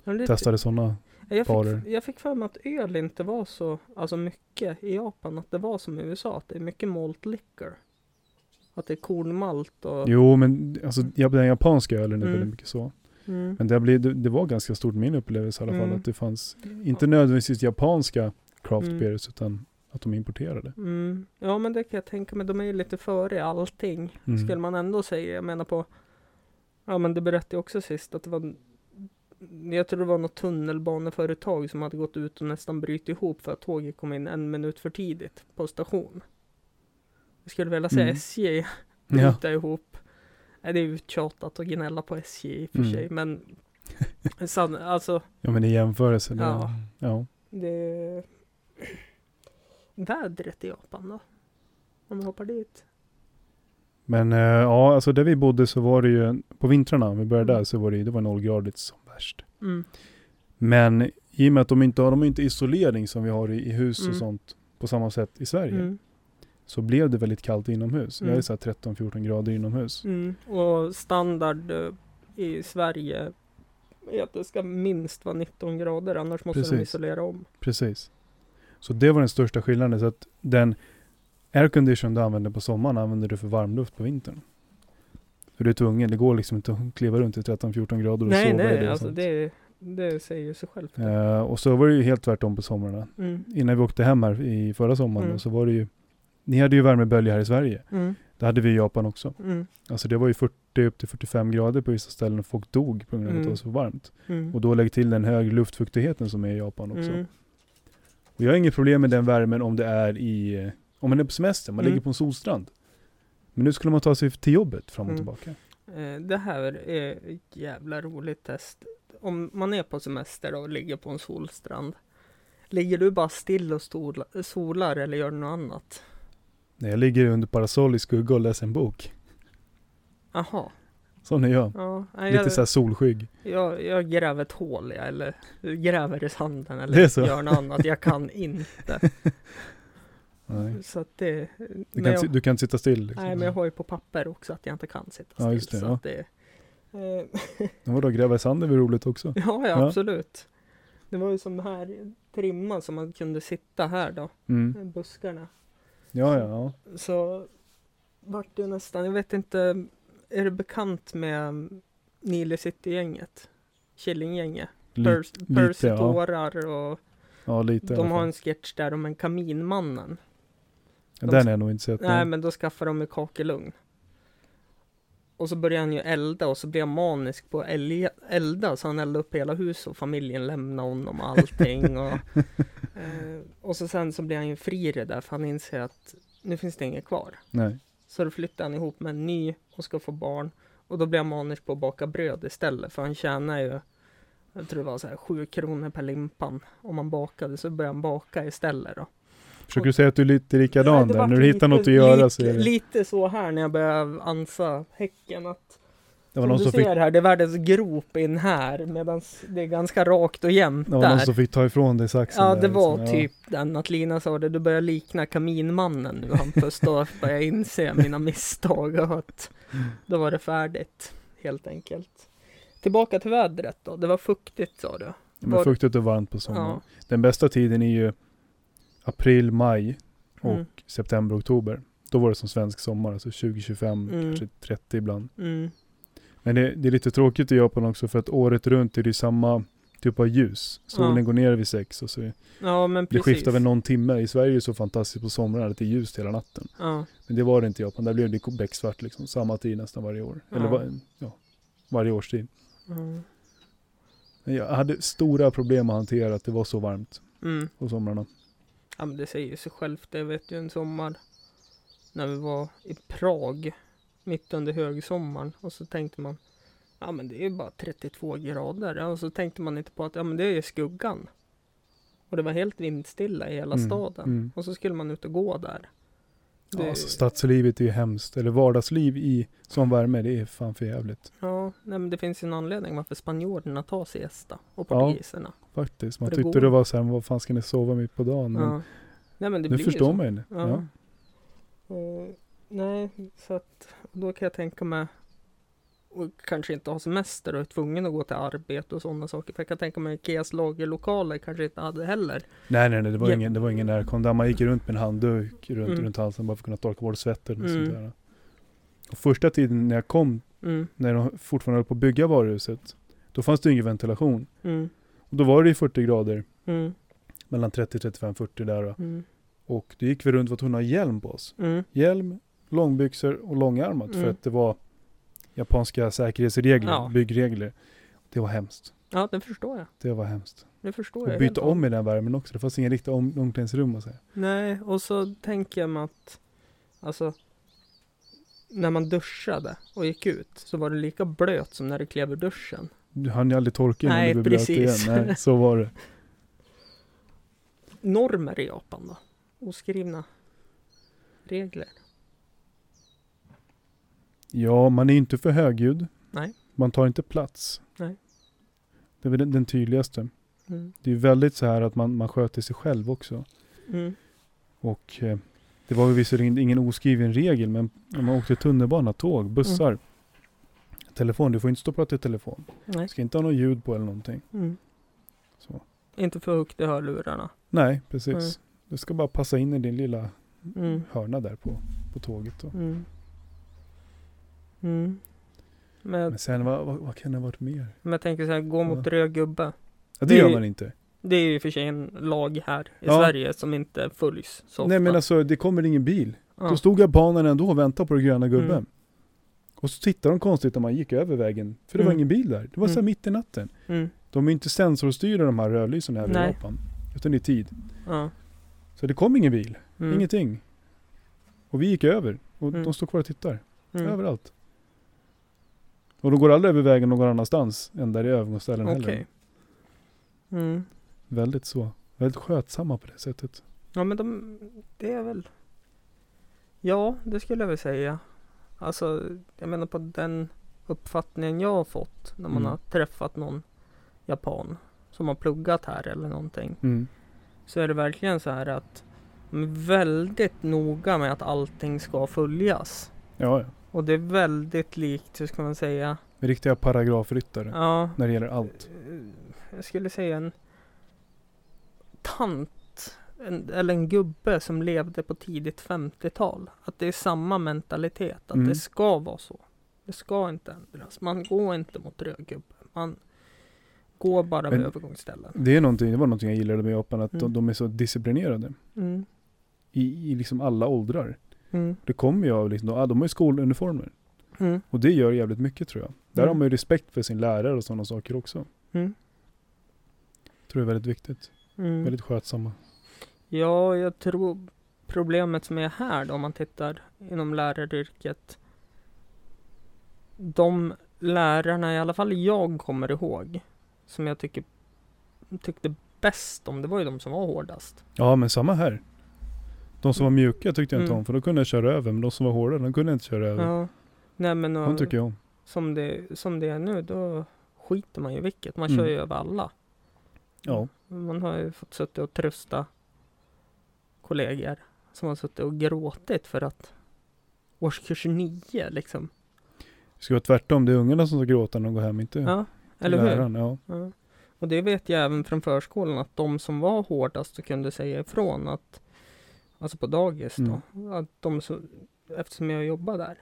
S2: och
S1: det,
S2: testade sådana.
S1: jag,
S2: barer.
S1: fick, jag fick för mig att öl inte var så, alltså mycket i Japan, att det var som i USA, att det är mycket malt liquor. Att det är kornmalt och...
S2: Jo men alltså ja, den japanska ölen är
S1: Mm.
S2: väldigt mycket så.
S1: Mm.
S2: Men det, blev, det, det var ganska stort min upplevelse i alla fall
S1: Mm.
S2: att det fanns, inte nödvändigtvis japanska craft
S1: Mm.
S2: beers utan att de importerade.
S1: Mm. Ja men det kan jag tänka mig, de är ju lite före allting.
S2: Mm.
S1: Skulle man ändå säga, jag menar på Ja men det berättade jag också sist att det var Jag tror det var något tunnelbaneföretag som hade gått ut och nästan brutit ihop för att tåget kom in en minut för tidigt på station. Jag skulle vilja säga
S2: Mm.
S1: SJ
S2: Ja. (laughs)
S1: bryta ihop. Nej, det är uttjatat att gnälla på SJ i och för
S2: Mm.
S1: sig men (laughs) san, alltså
S2: ja men i jämförelse. Det,
S1: Ja.
S2: ja.
S1: det Vädret i Japan då? Om vi hoppar dit.
S2: Men eh, ja, alltså där vi bodde så var det ju, på vintrarna, vi började
S1: Mm.
S2: där, så var det, det var nollgradigt som värst.
S1: Mm.
S2: Men i och med att de inte har, de har inte isolering som vi har i, i hus
S1: Mm.
S2: och sånt på samma sätt i Sverige.
S1: Mm.
S2: Så blev det väldigt kallt inomhus. Jag är
S1: Mm.
S2: så här 13-14 grader inomhus.
S1: Mm. Och standard eh, i Sverige är att det ska minst vara 19 grader annars måste de
S2: Precis.
S1: isolera om.
S2: Precis. Så det var den största skillnaden. Så att den aircondition du använder på sommaren använder du för varmluft på vintern. För du är tvungen, det går liksom inte att kliva runt i 13-14 grader och
S1: Nej,
S2: sova i
S1: nej,
S2: det. och
S1: alltså det, det säger ju sig självt. det.
S2: Eh, och så var det ju helt tvärtom på somrarna.
S1: Mm.
S2: Innan vi åkte hem här i förra sommaren
S1: Mm.
S2: så var det ju, ni hade ju värmebölja här i Sverige.
S1: Mm.
S2: Det hade vi i Japan också.
S1: Mm.
S2: Alltså det var ju 40 upp till 45 grader på vissa ställen och folk dog på grund av att det
S1: Mm.
S2: var så varmt.
S1: Mm.
S2: Och då lägg till den hög luftfuktigheten som är i Japan också.
S1: Mm.
S2: Och jag har inget problem med den värmen om det är i, eh, om man är på semester, man
S1: Mm.
S2: ligger på en solstrand. Men nu skulle man ta sig till jobbet fram och
S1: Mm.
S2: tillbaka.
S1: Eh, Det här är ett jävla roligt test. Om man är på semester och ligger på en solstrand. Ligger du bara still och solar eller gör du något annat?
S2: När jag ligger under parasoll i skugga och läser en bok.
S1: Aha.
S2: Sån är jag.
S1: Ja, nej,
S2: Lite
S1: jag,
S2: så här solskygg.
S1: jag, jag gräver ett hål ja, eller gräver i sanden eller gör något annat. Jag kan inte. (laughs)
S2: Nej.
S1: Så att det...
S2: Du, kan,
S1: jag,
S2: du kan sitta still. Liksom.
S1: nej men jag har ju på papper också att jag inte kan sitta still.
S2: Ja, just det,
S1: så
S2: ja.
S1: att det eh,
S2: Vadå, gräva i sanden är väl roligt också?
S1: ja, ja,
S2: Ja.
S1: absolut. Det var ju som här trimma som man kunde sitta här då,
S2: Mm.
S1: buskarna.
S2: Ja, ja, ja.
S1: Så vart det nästan, jag vet inte, är du bekant med Nile City-gänget? Killinggänget?
S2: Li-
S1: Pers- Percy
S2: ja.
S1: tårar och
S2: ja, lite
S1: de har en sketch där om en kaminmannen.
S2: Ja, Den har jag nog inte sett.
S1: Nej men då skaffar de en kakelugn. Och så börjar han ju elda och så blir han manisk på att elda så han eldar upp hela huset och familjen lämnar honom och allting. och, (laughs) eh, och så sen så blir han ju fri i det där för han inser att nu finns det inget kvar.
S2: Nej.
S1: Så då flyttar han ihop med en ny och ska få barn. Och då blir han manisk på att baka bröd istället för han tjänar ju jag tror det var så här 7 kronor per limpan om man bakade så börjar han baka istället då.
S2: Försöker du säga att du är lite likadan där? När du hittar något att göra så är det...
S1: Lite så här när jag börjar ansa häcken att
S2: Det var
S1: som
S2: någon
S1: du
S2: som
S1: ser
S2: fick,
S1: här, det är världens grop in här medan det är ganska rakt och jämnt
S2: det var någon
S1: där.
S2: som fick ta ifrån dig saxen
S1: Ja,
S2: där,
S1: det var
S2: liksom.
S1: typ den att Lina sa det, du börjar likna Kaminmannen nu Hampus, då (laughs) börjar jag inse mina misstag och att då var det färdigt, helt enkelt. Tillbaka till vädret då, det var fuktigt sa du?
S2: Ja. Men
S1: var-
S2: fuktigt och varmt på sommaren.
S1: Ja.
S2: Den bästa tiden är ju april, maj och
S1: Mm.
S2: september, oktober. Då var det som svensk sommar, alltså 20-25,
S1: Mm.
S2: kanske 30 ibland.
S1: Mm.
S2: Men det, det är lite tråkigt i Japan också för att året runt är det samma typ av ljus. Solen
S1: Ja.
S2: går ner vid sex och så
S1: Ja, men
S2: det skiftar väl någon timme. I Sverige är det så fantastiskt på somrarna att det är ljust hela natten.
S1: Ja,
S2: Men det var det inte i Japan. Där blev det becksvart liksom. Samma tid nästan varje år. Eller
S1: Ja.
S2: va, ja, varje årstid.
S1: mm.
S2: Jag hade stora problem att hantera att det var så varmt
S1: Mm.
S2: på somrarna.
S1: Ja men det säger sig självt. Det vet ju en sommar när vi var i Prag mitt under högsommaren och så tänkte man ja men det är ju bara 32 grader och så tänkte man inte på att ja men det är ju skuggan. Och det var helt vindstilla i hela
S2: Mm,
S1: staden.
S2: mm.
S1: Och så skulle man ut och gå där.
S2: Ja,
S1: Det-
S2: alltså, stadslivet är ju hemskt. Eller vardagsliv i sån värme, det är fan för jävligt.
S1: Ja, nej, men det finns ju en anledning varför spanjorerna tar siesta och
S2: Ja. Faktiskt. Man
S1: För det
S2: tyckte
S1: går.
S2: det var så här, vad fan ska ni sova mitt på dagen? Men
S1: Ja. Nej, men det
S2: nu
S1: blir ju
S2: förstår
S1: så.
S2: man ju det.
S1: Ja.
S2: Ja.
S1: Eh, nej, så att då kan jag tänka mig och kanske inte ha semester och är tvungen att gå till arbete och sådana saker. För jag kan tänka mig Ikeas lagerlokaler kanske inte hade heller.
S2: Nej, nej, nej, det var
S1: Ja.
S2: ingen, det var ingen närkom där man gick runt med en handduk runt,
S1: Mm.
S2: runt halsen bara för att kunna torka bort svetten och
S1: Mm.
S2: sånt där. Och första tiden när jag kom,
S1: Mm,
S2: när de fortfarande höll på att bygga varuhuset, då fanns det ingen ventilation.
S1: mm,
S2: Och då var det ju 40 grader,
S1: mm,
S2: mellan 30, 35, 40 där
S1: mm,
S2: Och då gick vi runt och var tvungna att ha hjälm på oss.
S1: mm,
S2: Hjälm, långbyxor och långärmat för
S1: Mm.
S2: att det var japanska säkerhetsregler,
S1: Ja.
S2: byggregler. Det var hemskt.
S1: Ja, det förstår jag.
S2: Det var hemskt.
S1: Det förstår
S2: Och
S1: jag.
S2: byta
S1: helt
S2: om i den värmen också. Det fanns ingen riktigt om, omklädningsrum och så. här.
S1: Nej, och så tänker jag mig att alltså när man duschade och gick ut så var det lika blöt som när du klev ur duschen.
S2: Du hann ju aldrig torka innan
S1: Nej,
S2: du blev blöt
S1: precis.
S2: igen. Nej, så var det. (laughs)
S1: Normer i Japan då? Oskrivna regler?
S2: Ja, man är inte för högljudd.
S1: Nej.
S2: Man tar inte plats.
S1: Nej.
S2: Det är väl den, den tydligaste.
S1: Mm.
S2: Det är väldigt så här att man, man sköter sig själv också.
S1: Mm.
S2: Och eh, det var ju visserligen ingen oskriven regel, men när man åkte tunnelbana, tåg, bussar. Telefon, du får inte stå och prata i telefon.
S1: Nej.
S2: Du ska inte ha något ljud på eller någonting.
S1: Mm.
S2: Så.
S1: Inte för högt i hörlurarna.
S2: Nej, precis.
S1: Nej.
S2: Du ska bara passa in i din lilla
S1: Mm.
S2: hörna där på, på tåget.
S1: Mm. Mm. Men,
S2: Men sen, vad, vad, vad kan det ha varit mer?
S1: men jag tänker så här, gå mot
S2: Ja.
S1: röd gubbe.
S2: Ja, det
S1: Det-
S2: gör man inte.
S1: Det är ju för sig en lag här i
S2: Ja.
S1: Sverige som inte följs så ofta.
S2: Nej men alltså, det kommer ingen bil.
S1: ja.
S2: Då stod japanerna ändå och väntade på den gröna gubben.
S1: Mm.
S2: Och så tittade de konstigt när man gick över vägen. För det var
S1: Mm.
S2: ingen bil där. Det var så
S1: Mm.
S2: mitt i natten.
S1: Mm.
S2: De är inte sensorstyrda de här rödlysen här
S1: Nej.
S2: i Japan. Utan det är tid.
S1: Ja.
S2: Så det kom ingen bil.
S1: Mm.
S2: Ingenting. Och vi gick över. Och
S1: Mm.
S2: de stod kvar och tittade.
S1: Mm.
S2: Överallt. Och de går aldrig över vägen någon annanstans än där i övergångsställen
S1: Okej.
S2: heller.
S1: Mm.
S2: Väldigt så. Väldigt skötsamma på det sättet.
S1: Ja men de, det är väl Ja, det skulle jag väl säga. Alltså, jag menar på den uppfattningen jag har fått när man
S2: Mm.
S1: har träffat någon japan som har pluggat här eller någonting.
S2: Mm.
S1: Så är det verkligen så här att de är väldigt noga med att allting ska följas.
S2: Ja, ja.
S1: Och det är väldigt likt, hur ska man säga?
S2: Riktiga paragrafryttare.
S1: Ja,
S2: När det gäller allt.
S1: eh, jag skulle säga en tant en, eller en gubbe som levde på tidigt 50-tal. Att det är samma mentalitet, att
S2: Mm.
S1: det ska vara så. Det ska inte ändras. Man går inte mot röd gubbe. Man går bara vid övergångsställen.
S2: Det, är någonting, det var någonting jag gillade med Japan. Att de,
S1: Mm.
S2: de är så disciplinerade.
S1: Mm.
S2: I, I liksom alla åldrar.
S1: Mm.
S2: Det kommer ju av liksom, ah, de har ju skoluniformer.
S1: Mm.
S2: Och det gör jävligt mycket tror jag. Där
S1: Mm.
S2: har man ju respekt för sin lärare och sådana saker också.
S1: Mm.
S2: Tror jag är väldigt viktigt.
S1: Mm.
S2: Väldigt skötsamma.
S1: Ja, jag tror problemet som är här då, om man tittar inom läraryrket. De lärarna, i alla fall jag kommer ihåg, som jag tycker tyckte bäst om, det var ju de som var hårdast.
S2: Ja men samma här. De som var mjuka tyckte jag inte
S1: Mm.
S2: om för då kunde jag köra över. Men de som var hårda, de kunde jag inte köra över.
S1: Ja. Nej men
S2: De
S1: och,
S2: tycker jag om.
S1: som, det, som det är nu, då skiter man ju vilket. Man
S2: Mm.
S1: kör ju över alla.
S2: Ja.
S1: Man har ju fått suttit och trösta kollegor som har suttit och gråtit för att årskurs nio liksom.
S2: Det ska vara tvärtom. Det är ungarna som ska gråta när de går hem. Inte
S1: Ja, eller hur?
S2: läraren. Ja.
S1: Ja. Och det vet jag även från förskolan att de som var hårdast och kunde säga ifrån att Alltså på dagis då. Att de så, eftersom jag jobbar där.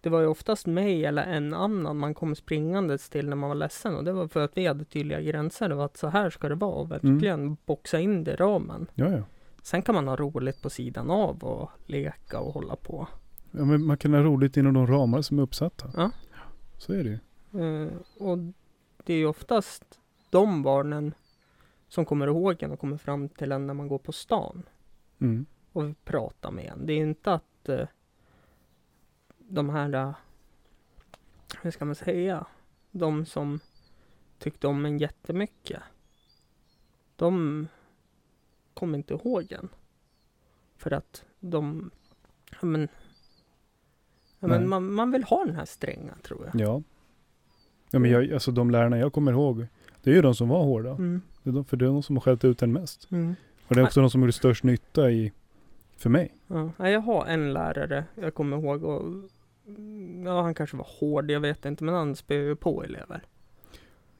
S1: Det var ju oftast mig eller en annan man kom springandes till när man var ledsen och det var för att vi hade tydliga gränser. Det var att så här ska det vara och verkligen boxa in det i ramen.
S2: ja, ja.
S1: Sen kan man ha roligt på sidan av och leka och hålla på.
S2: Ja, men man kan ha roligt inom de ramar som är uppsatta.
S1: Ja.
S2: Så är det ju.
S1: Eh, och det är ju oftast de barnen som kommer ihåg en och kommer fram till en när man går på stan
S2: Mm.
S1: och pratar med en. Det är inte att eh, de här, eh, hur ska man säga, de som tyckte om en jättemycket. De kommer inte ihåg en. För att de Ja, men, ja, men man, man vill ha den här stränga tror jag.
S2: Ja. Ja men jag, alltså de lärarna jag kommer ihåg, det är ju de som var hårda.
S1: Mm.
S2: Det är de, för det är de som har skällt ut en mest.
S1: Mm.
S2: Och det är också de som gjorde störst nytta i, för mig.
S1: Ja, jag har en lärare jag kommer ihåg och ja, han kanske var hård, jag vet inte, men han spöade ju på elever.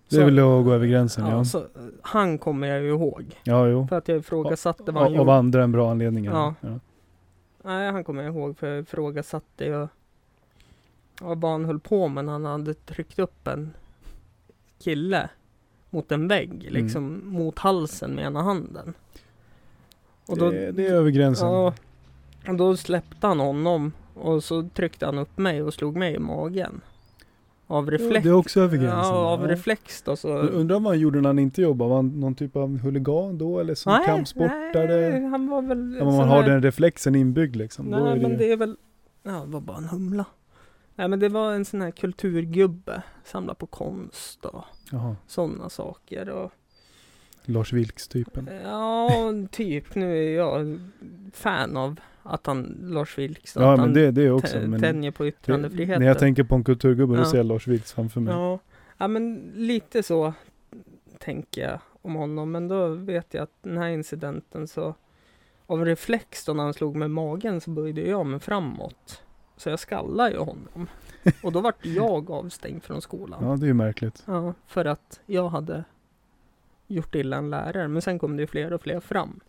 S2: Det är väl att gå över gränsen ja.
S1: ja, så, han kommer jag ju ihåg.
S2: Ja, jo.
S1: För att jag ifrågasatte vad han
S2: Av, av
S1: gjorde.
S2: andra än bra anledningar.
S1: Ja.
S2: ja.
S1: Nej, han kommer jag ihåg för jag ifrågasatte ju vad han höll på med när han hade tryckt upp en kille mot en vägg,
S2: Mm.
S1: liksom mot halsen med ena handen. Och då,
S2: det, det är över gränsen.
S1: ja, och då släppte han honom och så tryckte han upp mig och slog mig i magen. Av
S2: Ja,
S1: reflex.
S2: det är också över gränsen.
S1: Ja, av
S2: ja.
S1: reflex då så.
S2: Jag Undrar vad han gjorde när han inte jobbade? Var han någon typ av huligan då eller som kampsportare?
S1: nej, han var väl
S2: Ja, men man har
S1: här-
S2: den reflexen inbyggd liksom.
S1: Nej
S2: det,
S1: men det är väl, ja det var bara en humla. Nej men det var en sån här kulturgubbe, samla på konst och sådana saker och
S2: Lars Vilks-typen.
S1: ja, typ nu är jag fan av att han, Lars Vilks,
S2: Ja
S1: att
S2: men
S1: han
S2: det, det också. Men
S1: tänjer på yttrandefriheten.
S2: när jag tänker på en kulturgubbe då
S1: Ja.
S2: ser jag Lars Vilks framför mig.
S1: Ja. ja men lite så tänker jag om honom men då vet jag att den här incidenten så av reflex då när han slog i magen så böjde jag mig framåt. Så jag skallade ju honom. (laughs) Och då vart jag avstängd från skolan.
S2: Ja det är ju märkligt.
S1: Ja, för att jag hade gjort illa en lärare. Men sen kom det ju fler och fler fram.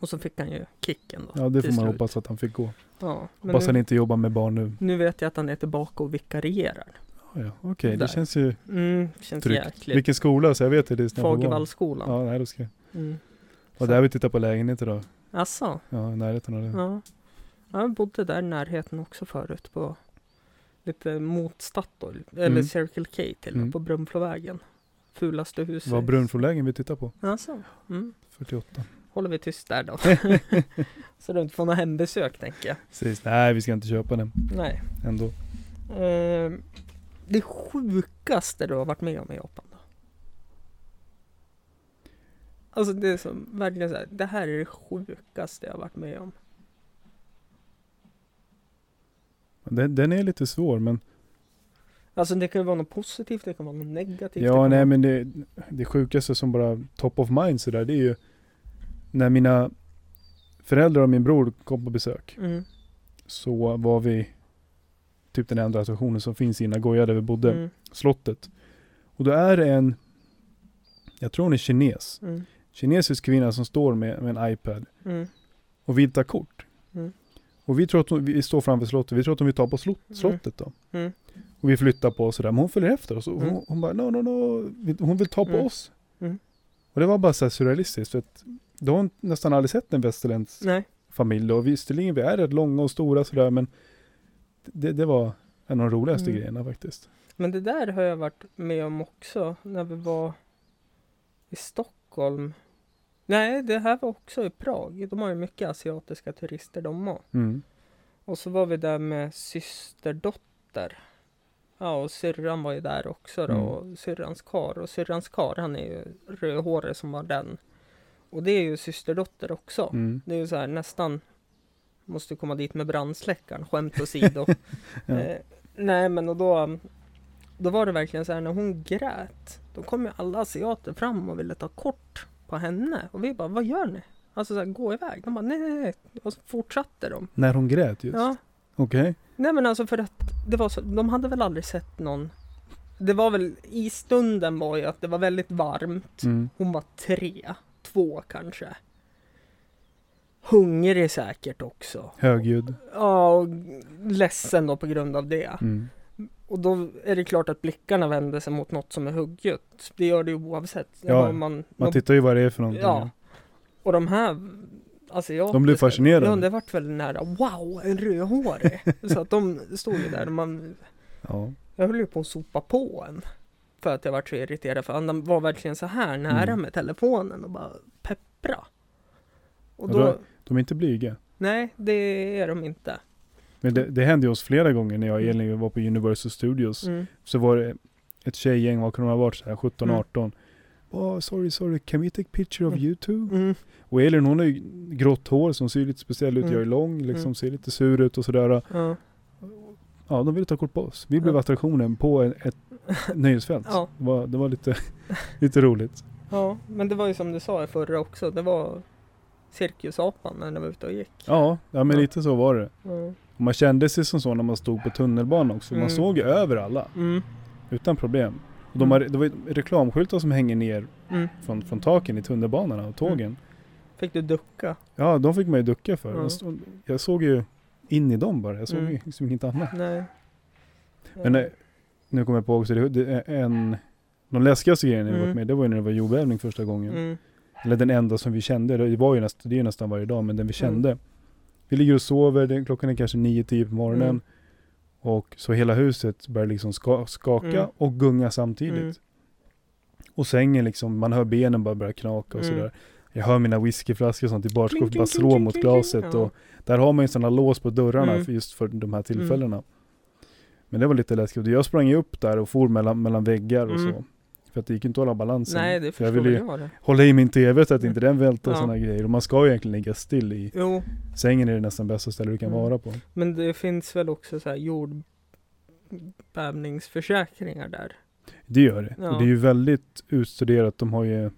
S1: Och så fick han ju kicken då.
S2: Ja det får man
S1: slut.
S2: hoppas att han fick gå.
S1: Ja,
S2: Hoppas han
S1: nu,
S2: inte jobbar med barn nu.
S1: nu vet jag att han är tillbaka och vikarierar.
S2: Ja, ja. Okej,
S1: Där.
S2: det känns ju
S1: Mm, känns
S2: tryggt.
S1: jäkligt.
S2: Vilken skola? Så jag vet det.
S1: Fagervallsskolan.
S2: Ja, nej, då ska jag.
S1: Mm.
S2: Och där vi tittar på lägenheter då.
S1: Asså?
S2: Ja, i närheten av det.
S1: Ja. Jag bodde där i närheten också förut på lite mot Statoil, eller
S2: Mm.
S1: Circle K till
S2: Mm.
S1: på Brunflovägen. Fulaste huset.
S2: Det var Brunflolägen vi tittar på.
S1: Alltså, mm.
S2: 48.
S1: Håller vi tyst där då. (laughs) (laughs) Så du inte får några hembesök tänker jag.
S2: Precis. Nej, vi ska inte köpa den
S1: Nej.
S2: ändå.
S1: Eh, det sjukaste du har varit med om i Japan då? Alltså det är som verkligen så här, det här är det sjukaste jag har varit med om.
S2: Den, den är lite svår men
S1: Alltså det kan ju vara något positivt, det kan vara något negativt.
S2: Ja, nej
S1: vara...
S2: men det, det sjukaste som bara top of mind sådär, det är ju när mina föräldrar och min bror kom på besök.
S1: Mm,
S2: Så var vi typ den enda attraktionen som finns i Nagoya där vi bodde,
S1: mm,
S2: slottet. Och då är det en, jag tror hon är kines,
S1: mm,
S2: kinesisk kvinna som står med, med en iPad
S1: mm,
S2: och vill ta kort.
S1: Mm.
S2: Och vi tror att hon, vi står framför slottet, vi tror att hon vill ta på slott,
S1: Mm.
S2: slottet då. Och vi flyttar på oss sådär, men hon följer efter oss. Och hon,
S1: Mm.
S2: hon bara, no, no, no, hon vill ta på
S1: Mm.
S2: oss.
S1: Mm.
S2: Och det var bara så surrealistiskt, för att då har hon nästan aldrig sett en västerländsk
S1: nej.
S2: familj. Och visserligen, vi är rätt långa och stora sådär, men det, det var en av de roligaste
S1: Mm.
S2: grejerna faktiskt.
S1: Men det där har jag varit med om också när vi var i Stockholm. Nej, det här var också i Prag. De har ju mycket asiatiska turister de har.
S2: Mm.
S1: Och så var vi där med systerdotter. Ja, och syrran var ju där också då.
S2: Mm.
S1: Och syrrans kar. Och syrrans kar, han är ju rödhårig som var den. Och det är ju systerdotter också.
S2: Mm.
S1: Det är ju så här nästan Måste komma dit med brandsläckaren, skämt åsido. (laughs)
S2: Ja.
S1: eh, nej men och då Då var det verkligen så här när hon grät Då kom ju alla asiater fram och ville ta kort på henne Och vi bara, vad gör ni? Alltså så här, gå iväg. De bara, nej nej nej Och så fortsatte de.
S2: När hon grät just?
S1: Ja,
S2: Okej.
S1: Nej men alltså för att det var så, de hade väl aldrig sett någon Det var väl, i stunden var ju att det var väldigt varmt
S2: Mm.
S1: Hon var tre, två kanske Hungrig säkert också
S2: Högljudd.
S1: Ja, och ledsen då på grund av det.
S2: Mm.
S1: Och då är det klart att blickarna vänder sig mot något som är hugget. Det gör det ju oavsett.
S2: Ja,
S1: Om man,
S2: Man tittar ju vad det är för någonting.
S1: Ja. Och de här Alltså jag,
S2: de blev fascinerade.
S1: Ja, det vart väldigt nära, wow, en rödhårig! (laughs) så att de stod ju där och man...
S2: Ja.
S1: Jag höll ju på att sopa på en. För att jag vart så irriterad, för han var verkligen så här nära
S2: mm.
S1: med telefonen och bara peppra. Och då,
S2: då, de är inte blyga?
S1: Nej, det är de inte.
S2: Men det, det hände ju oss flera gånger när jag och
S1: mm.
S2: Elin var på Universal Studios.
S1: Mm.
S2: Så var det ett tjejgäng, vad kunde de ha varit, 17-18? Oh, sorry, sorry, can we take picture of
S1: Mm.
S2: you too?
S1: Mm.
S2: Och Elin hon har ju grått hår som ser lite speciell ut,
S1: Mm.
S2: jag är lång, liksom
S1: Mm.
S2: ser lite sur ut och sådär.
S1: Ja.
S2: Ja, de ville ta kort på oss. Vi blev
S1: Ja.
S2: attraktionen på en, ett (laughs) nöjesfält.
S1: Ja.
S2: Det var, det var lite, (laughs) lite roligt.
S1: ja, men det var ju som du sa i förra också. Det var cirkusapan när den var ute och gick.
S2: Ja, ja men
S1: Ja.
S2: lite så var det.
S1: Ja.
S2: Man kände sig som så när man stod på tunnelbanan också. Man
S1: Mm.
S2: såg ju över alla,
S1: Mm.
S2: utan problem. Och de har, det var reklamskyltar som hänger ner
S1: Mm.
S2: från, från taken i tunnelbanorna och tågen.
S1: Fick du ducka?
S2: Ja, de fick man ju ducka för.
S1: Ja.
S2: Jag, stod, jag såg ju in i dem bara. Jag såg
S1: Mm.
S2: ju liksom inget annat.
S1: Nej.
S2: Men eh, nu kommer jag på också, det, det är en de läskigaste grejerna jag
S1: Mm.
S2: varit med, det var ju när det var jordbävning första gången.
S1: Mm.
S2: Eller den enda som vi kände, det var ju nästan, det är ju nästan varje dag, men den vi
S1: Mm.
S2: kände. Vi ligger och sover, det, klockan är kanske 9-10 på morgonen.
S1: Mm.
S2: Och så hela huset börjar liksom ska, skaka
S1: Mm.
S2: och gunga samtidigt.
S1: Mm.
S2: Och sängen liksom, man hör benen bara börja knaka och
S1: Mm.
S2: sådär. Jag hör mina whiskyflaskor och sånt i barskåpet bara slå mot glaset.
S1: ja.
S2: Och där har man ju sådana lås på dörrarna
S1: Mm.
S2: för just för de här tillfällena. Men det var lite läskigt. Jag sprang ju upp där och for mellan, mellan väggar och
S1: Mm.
S2: så. För att det gick inte att hålla balansen.
S1: Nej, det
S2: jag ville ju
S1: jag det.
S2: hålla i min TV så att inte den välter
S1: Ja.
S2: sådana grejer. Och man ska ju egentligen ligga still i
S1: Jo,
S2: sängen är det nästan bästa stället du kan
S1: Mm.
S2: vara på.
S1: men det finns väl också så här jordbävningsförsäkringar där.
S2: Det gör det.
S1: Ja.
S2: Och det är ju väldigt utstuderat. De har ju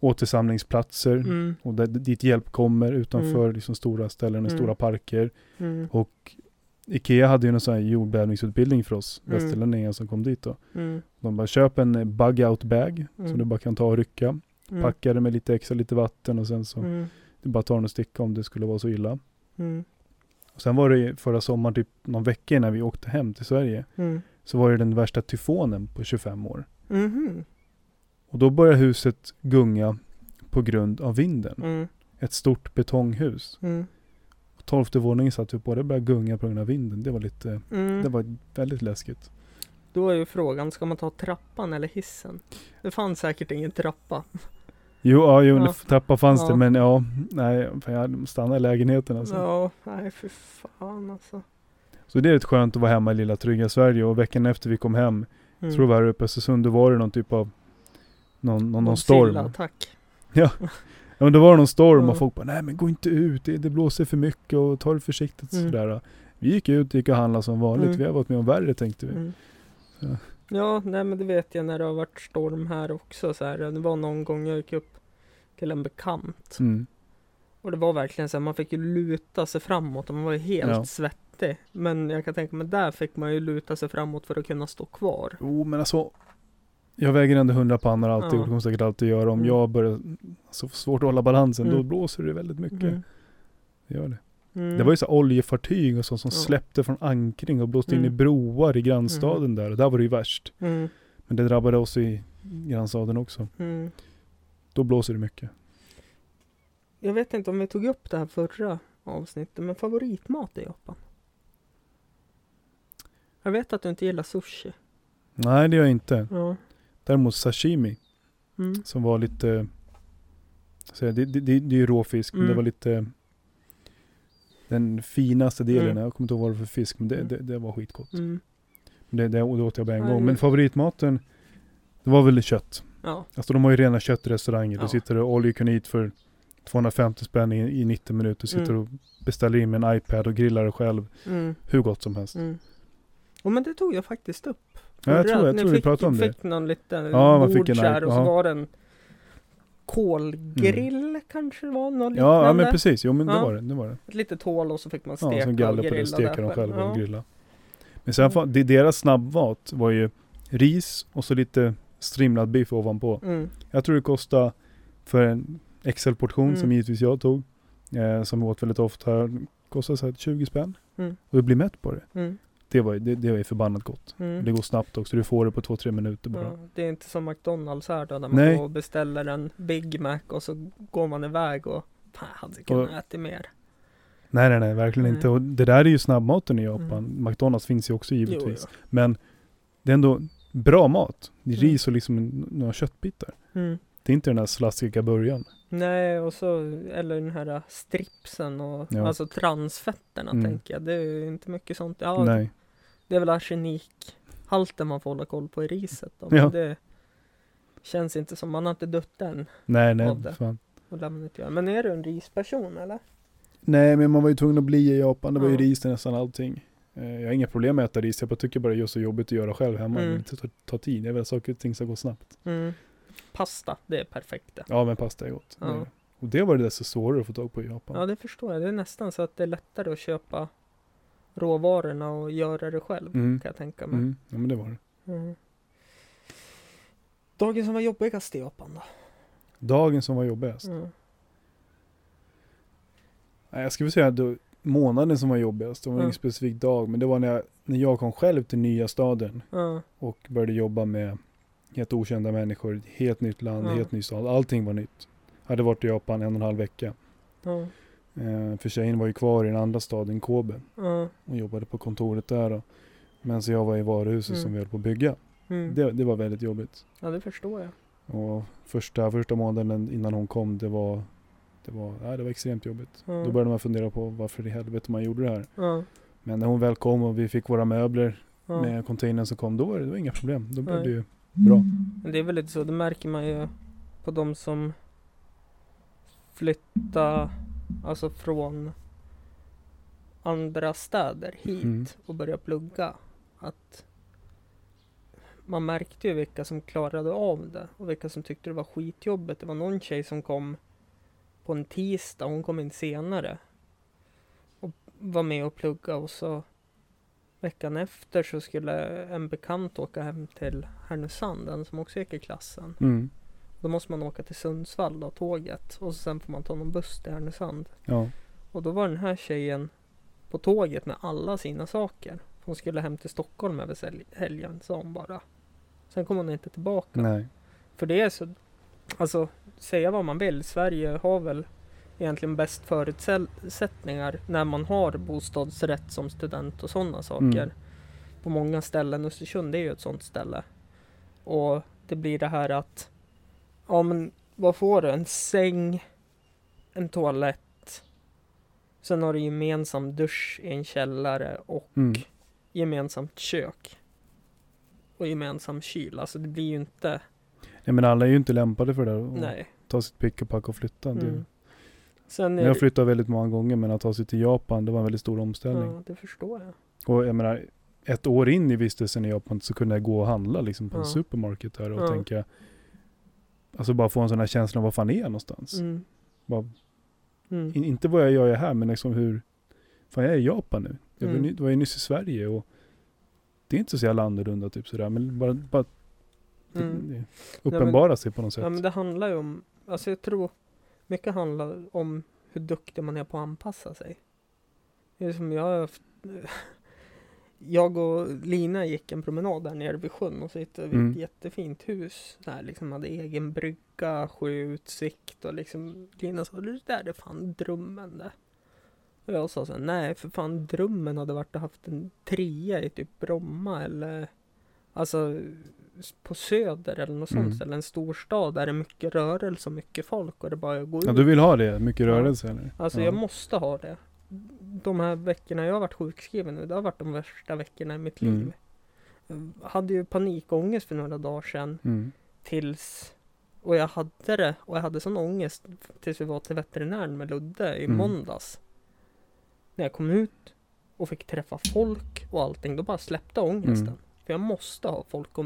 S2: återsamlingsplatser
S1: Mm.
S2: och där, dit hjälp kommer utanför
S1: Mm.
S2: liksom stora ställen och
S1: Mm.
S2: stora parker.
S1: Mm.
S2: Och Ikea hade ju någon sån här jordbävningsutbildning för oss
S1: Mm.
S2: västerlänningar som kom dit då.
S1: Mm.
S2: De bara köp en bug out bag
S1: Mm.
S2: som du bara kan ta och rycka.
S1: Mm.
S2: Packa det med lite extra, lite vatten och sen så
S1: Mm.
S2: du bara tar den och sticka om det skulle vara så illa.
S1: Mm.
S2: Och sen var det förra sommaren, typ någon vecka innan vi åkte hem till Sverige,
S1: Mm.
S2: så var det den värsta tyfonen på 25 år.
S1: Mhm.
S2: Och då började huset gunga på grund av vinden.
S1: Mm.
S2: Ett stort betonghus. Tolfte våningen satt vi på, det började gunga på grund av vinden. Det var lite,
S1: Mm.
S2: det var väldigt läskigt.
S1: Då är ju frågan, ska man ta trappan eller hissen? Det fanns säkert ingen trappa.
S2: Jo, ja, jo,
S1: Ja.
S2: trappa fanns
S1: Ja.
S2: det, men ja, nej, jag hade stannat i lägenheten alltså.
S1: Ja, nej för fan alltså.
S2: Så det är rätt skönt att vara hemma i lilla trygga Sverige och veckan efter vi kom hem,
S1: Mm.
S2: tror vi här uppe i Östersund, då var det någon typ av, någon, någon, någon storm.
S1: attack.
S2: Ja, (laughs) men det var någon storm
S1: Ja.
S2: och folk bara, nej men gå inte ut, det, det blåser för mycket och ta det försiktigt
S1: Mm.
S2: sådär. Vi gick ut, gick och handlade som vanligt,
S1: Mm.
S2: vi har varit med om värre tänkte vi.
S1: Mm.
S2: Så.
S1: Ja, nej men det vet jag när det har varit storm här också så här. Det var någon gång jag gick upp till en bekant.
S2: Mm.
S1: Och det var verkligen så här, man fick ju luta sig framåt och man var ju helt
S2: Ja.
S1: svettig. Men jag kan tänka mig, där fick man ju luta sig framåt för att kunna stå kvar.
S2: Jo men alltså, jag väger ändå 100 pannor alltid
S1: Ja.
S2: och kommer säkert alltid göra. Om
S1: Mm.
S2: jag börjar, alltså, få svårt att hålla balansen, då
S1: Mm.
S2: blåser det väldigt mycket.
S1: Mm.
S2: Det gör det.
S1: Mm.
S2: Det var ju så oljefartyg och sånt som
S1: Ja.
S2: släppte från ankring och blåste in i
S1: Mm.
S2: broar i grannstaden där. Och där var det ju värst.
S1: Mm.
S2: Men det drabbade oss i grannstaden också.
S1: Mm.
S2: Då blåser det mycket.
S1: Jag vet inte om vi tog upp det här förra avsnittet, men favoritmat i Japan? Jag vet att du inte gillar sushi.
S2: Nej det gör jag inte.
S1: Ja.
S2: Däremot sashimi
S1: Mm.
S2: som var lite, så det, det, det, det är ju råfisk men det
S1: Mm.
S2: var lite den finaste delen.
S1: Mm.
S2: Jag kommer inte ihåg vad det var för fisk men det,
S1: Mm.
S2: det, det var skitgott.
S1: Mm.
S2: Det, det, åt jag bara en gång. Men favoritmaten, det var väl kött.
S1: Ja.
S2: Alltså de har ju rena köttrestauranger.
S1: Ja.
S2: Du sitter och all you can eat för 250 spänn i, i 90 minuter. Sitter
S1: Mm.
S2: och beställer in med en iPad och grillar det själv.
S1: Mm.
S2: Hur gott som helst.
S1: Mm. Och men det tog jag faktiskt upp.
S2: Ja, jag tror, jag tror vi
S1: fick,
S2: pratade om det.
S1: fick någon liten
S2: Ja, man fick en
S1: så här och så
S2: ja.
S1: var det en kolgrill kanske det var, något
S2: Ja, ja men precis. Jo men det
S1: Ja.
S2: var det. det, var det.
S1: Ett litet hål och så fick man
S2: Ja,
S1: steka
S2: som
S1: och grilla
S2: det. Steka
S1: där
S2: dem själva
S1: Ja.
S2: och grilla. Men sen,
S1: Mm.
S2: det, deras snabbmat var ju ris och så lite strimlad biff ovanpå.
S1: Mm.
S2: Jag tror det kostade för en XL-portion som
S1: Mm.
S2: givetvis jag tog. Eh, som åt väldigt ofta. Kostade så här 20 spänn.
S1: Mm.
S2: Och jag blir mätt på det.
S1: Mm.
S2: Det var ju det, det var ju förbannat gott.
S1: Mm.
S2: Det går snabbt också. Du får det på två, tre minuter bara.
S1: Ja, det är inte som McDonalds här då, där man
S2: Nej.
S1: går och beställer en Big Mac och så går man iväg och fan, hade kunnat
S2: Och-
S1: äta mer.
S2: Nej, nej, nej, verkligen
S1: Nej.
S2: inte. Och det där är ju snabbmaten i Japan.
S1: Mm.
S2: McDonalds finns ju också givetvis.
S1: jo.
S2: Men det är ändå bra mat.
S1: Mm.
S2: ris och liksom några köttbitar.
S1: Mm.
S2: Det är inte den här slaskiga början.
S1: Nej, och så, eller den här äh, stripsen och
S2: Ja.
S1: alltså transfetterna
S2: Mm.
S1: tänker jag. Det är ju inte mycket sånt. Ja, Känns inte som, man har inte dött än.
S2: Nej, nej,
S1: Av det.
S2: fan.
S1: Och man göra. Men är du en risperson eller?
S2: Nej, men man var ju tvungen att bli i Japan. Det var ju
S1: Ja.
S2: ris till nästan allting. Eh, Jag har inga problem med att äta ris. Jag bara tycker bara det är så jobbigt att göra själv hemma.
S1: Mm.
S2: Det tar, tar tid. Jag vill att saker och ting ska gå snabbt.
S1: Mm. Pasta, det är perfekt det.
S2: Ja, men pasta är gott.
S1: Ja.
S2: Det- Och det var det desto svårare att få tag på i Japan.
S1: Ja, det förstår jag. Det är nästan så att det är lättare att köpa råvarorna och göra det själv.
S2: Mm.
S1: Kan jag tänka mig.
S2: Mm. Ja, men det var det.
S1: Mm. Dagen som var jobbigast i Japan då?
S2: Dagen som var jobbigast.
S1: Mm.
S2: Nej, jag skulle säga att det- månaden som var jobbigast. Det var ingen specifik dag. Men det var när jag, när jag kom själv till nya staden. Och började jobba med helt okända människor. Helt nytt land, helt ny stad. Allting var nytt. Hade varit i Japan en och en halv vecka. Eh, för tjejen var ju kvar i den andra staden, Kobe.
S1: ja.
S2: Och jobbade på kontoret där då. Medan jag var i varuhuset
S1: Mm.
S2: som vi höll på att bygga.
S1: Mm.
S2: Det, det var väldigt jobbigt.
S1: ja, det förstår jag.
S2: Och första, första månaden innan hon kom, det var, det var, nej, det var extremt jobbigt.
S1: Ja.
S2: Då började man fundera på varför i helvete man gjorde det här.
S1: Ja,
S2: Men när hon väl kom och vi fick våra möbler med containern som kom, då var det, det var inga problem. Då blev det ju bra.
S1: Det är väl lite så, det märker man ju på de som flyttar alltså från andra städer hit
S2: Mm.
S1: och börjar plugga. Att man märkte ju vilka som klarade av det och vilka som tyckte det var skitjobbigt. Det var någon tjej som kom på en tisdag, hon kom in senare och var med och plugga och så veckan efter så skulle en bekant åka hem till Härnösand, den som också gick i klassen.
S2: Mm.
S1: Då måste man åka till Sundsvall då, tåget. Och sen får man ta någon buss till Härnösand.
S2: Ja.
S1: Och då var den här tjejen på tåget med alla sina saker. Hon skulle hem till Stockholm över helgen, sa hon bara. Sen kom hon inte tillbaka.
S2: Nej.
S1: För det är så, alltså säga vad man vill, Sverige har väl egentligen bäst förutsättningar när man har bostadsrätt som student och sådana saker.
S2: Mm.
S1: På många ställen, Östersund är ju ett sådant ställe. Och det blir det här att, ja men vad får du? En säng, en toalett, sen har du gemensam dusch i en källare och
S2: Mm.
S1: gemensamt kök. Och gemensam kyl, alltså det blir ju inte,
S2: Ja, men alla är ju inte lämpade för det där. och
S1: nej.
S2: Ta sitt pick och pack och flytta. Det,
S1: Mm. Sen
S2: Men
S1: är
S2: jag
S1: det,
S2: flyttat väldigt många gånger men att ta sig till Japan det var en väldigt stor omställning.
S1: ja, det förstår jag.
S2: Och jag menar, ett år in i vistelsen i Japan så kunde jag gå och handla liksom på en
S1: Ja.
S2: supermarket där och
S1: Ja.
S2: tänka Alltså bara få en sån här känsla av var fan är jag någonstans?
S1: Mm.
S2: Bara,
S1: Mm.
S2: in, inte vad jag gör här men liksom hur Fan jag är i Japan nu. Jag
S1: Mm.
S2: var ju nyss i Sverige och Det är inte så jävla annorlunda typ sådär men bara, bara
S1: Mm.
S2: det uppenbara sig på något sätt.
S1: Ja men det handlar ju om, alltså jag tror mycket handlar om hur duktig man är på att anpassa sig. Det är som jag har haft, jag och Lina gick en promenad där nere vid sjön och så hittade vi
S2: Mm.
S1: ett jättefint hus. Där liksom hade egen brygga, sjöutsikt och liksom Lina sa det där är fan drömmen det. Och jag sa så här, nej för fan drömmen hade varit att haft en trea i typ Bromma eller Alltså på söder eller något sånt
S2: Mm.
S1: ställe, en storstad där det är mycket rörelse och mycket folk och det bara går
S2: Ja
S1: ut.
S2: du vill ha det? Mycket
S1: Ja.
S2: rörelse eller?
S1: Alltså
S2: ja.
S1: jag måste ha det. De här veckorna jag har varit sjukskriven nu, det har varit de värsta veckorna i mitt
S2: Mm.
S1: liv. Jag hade ju panikångest för några dagar sedan
S2: Mm.
S1: tills och jag hade det och jag hade sån ångest tills vi var till veterinären med Ludde i
S2: Mm.
S1: måndags. När jag kom ut och fick träffa folk och allting, då bara släppte ångesten.
S2: Mm.
S1: För jag måste ha folk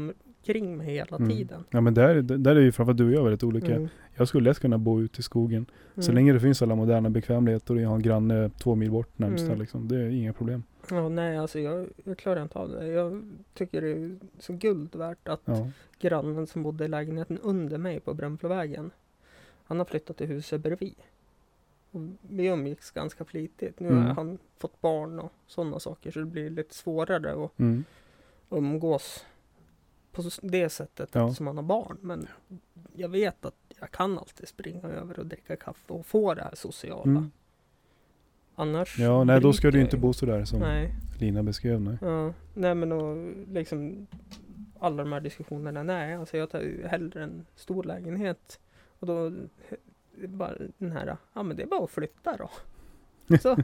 S1: omkring mig hela
S2: Mm.
S1: tiden.
S2: Ja men där, där är ju framförallt du och jag väldigt olika.
S1: Mm.
S2: Jag skulle lätt kunna bo ute i skogen. Så
S1: Mm.
S2: länge det finns alla moderna bekvämligheter och jag har en granne två mil bort närmsta
S1: Mm.
S2: liksom. Det är inga problem.
S1: Ja, nej, alltså jag, jag klarar inte av det. Jag tycker det är så guld värt att
S2: Ja.
S1: grannen som bodde i lägenheten under mig på Brunflovägen, han har flyttat till huset bredvid. Och vi umgicks ganska flitigt. Nu
S2: Mm.
S1: har han fått barn och sådana saker så det blir lite svårare att
S2: Mm.
S1: umgås på det sättet
S2: Ja.
S1: eftersom han har barn. Men jag vet att jag kan alltid springa över och dricka kaffe och få det här sociala.
S2: Mm.
S1: Annars
S2: Ja, nej då ska du inte bo sådär som
S1: Nej.
S2: Lina beskrev. Nej.
S1: Ja, nej men och liksom alla de här diskussionerna, nej alltså jag tar ju hellre en stor lägenhet och då är bara den här, ja men det är bara att flytta då. (laughs) Så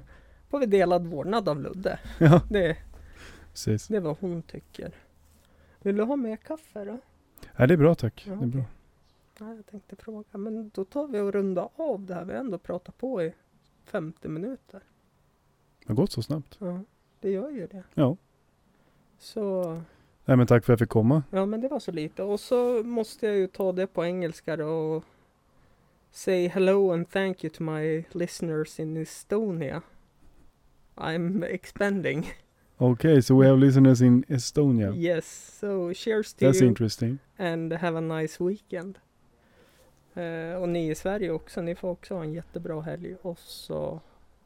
S1: får vi delad vårdnad av Ludde.
S2: Ja,
S1: Det,
S2: precis.
S1: det är vad hon tycker. Vill du ha mer kaffe då?
S2: Nej, det är bra tack.
S1: Ja,
S2: Det är bra.
S1: Nej, jag tänkte fråga, men då tar vi och rundar av det här. Vi har ändå pratat på i 50 minuter.
S2: Det har gått så snabbt.
S1: Ja, det gör ju det.
S2: Ja.
S1: Så,
S2: Nej men tack för att jag fick komma.
S1: ja men det var så lite. Och så måste jag ju ta det på engelska då och say hello and thank you to my listeners in Estonia. I'm expanding.
S2: Okay, so we have listeners in Estonia.
S1: Yes, so cheers to
S2: That's
S1: you
S2: interesting.
S1: and have a nice weekend. Eh, och ni i Sverige också, ni får också ha en jättebra helg och så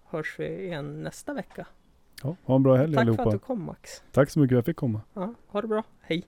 S1: hörs vi igen nästa vecka.
S2: Ja, ha en bra helg
S1: Tack för att
S2: allihopa.
S1: du kom Max.
S2: Tack så mycket för att jag fick komma.
S1: Ja, ha det bra, hej!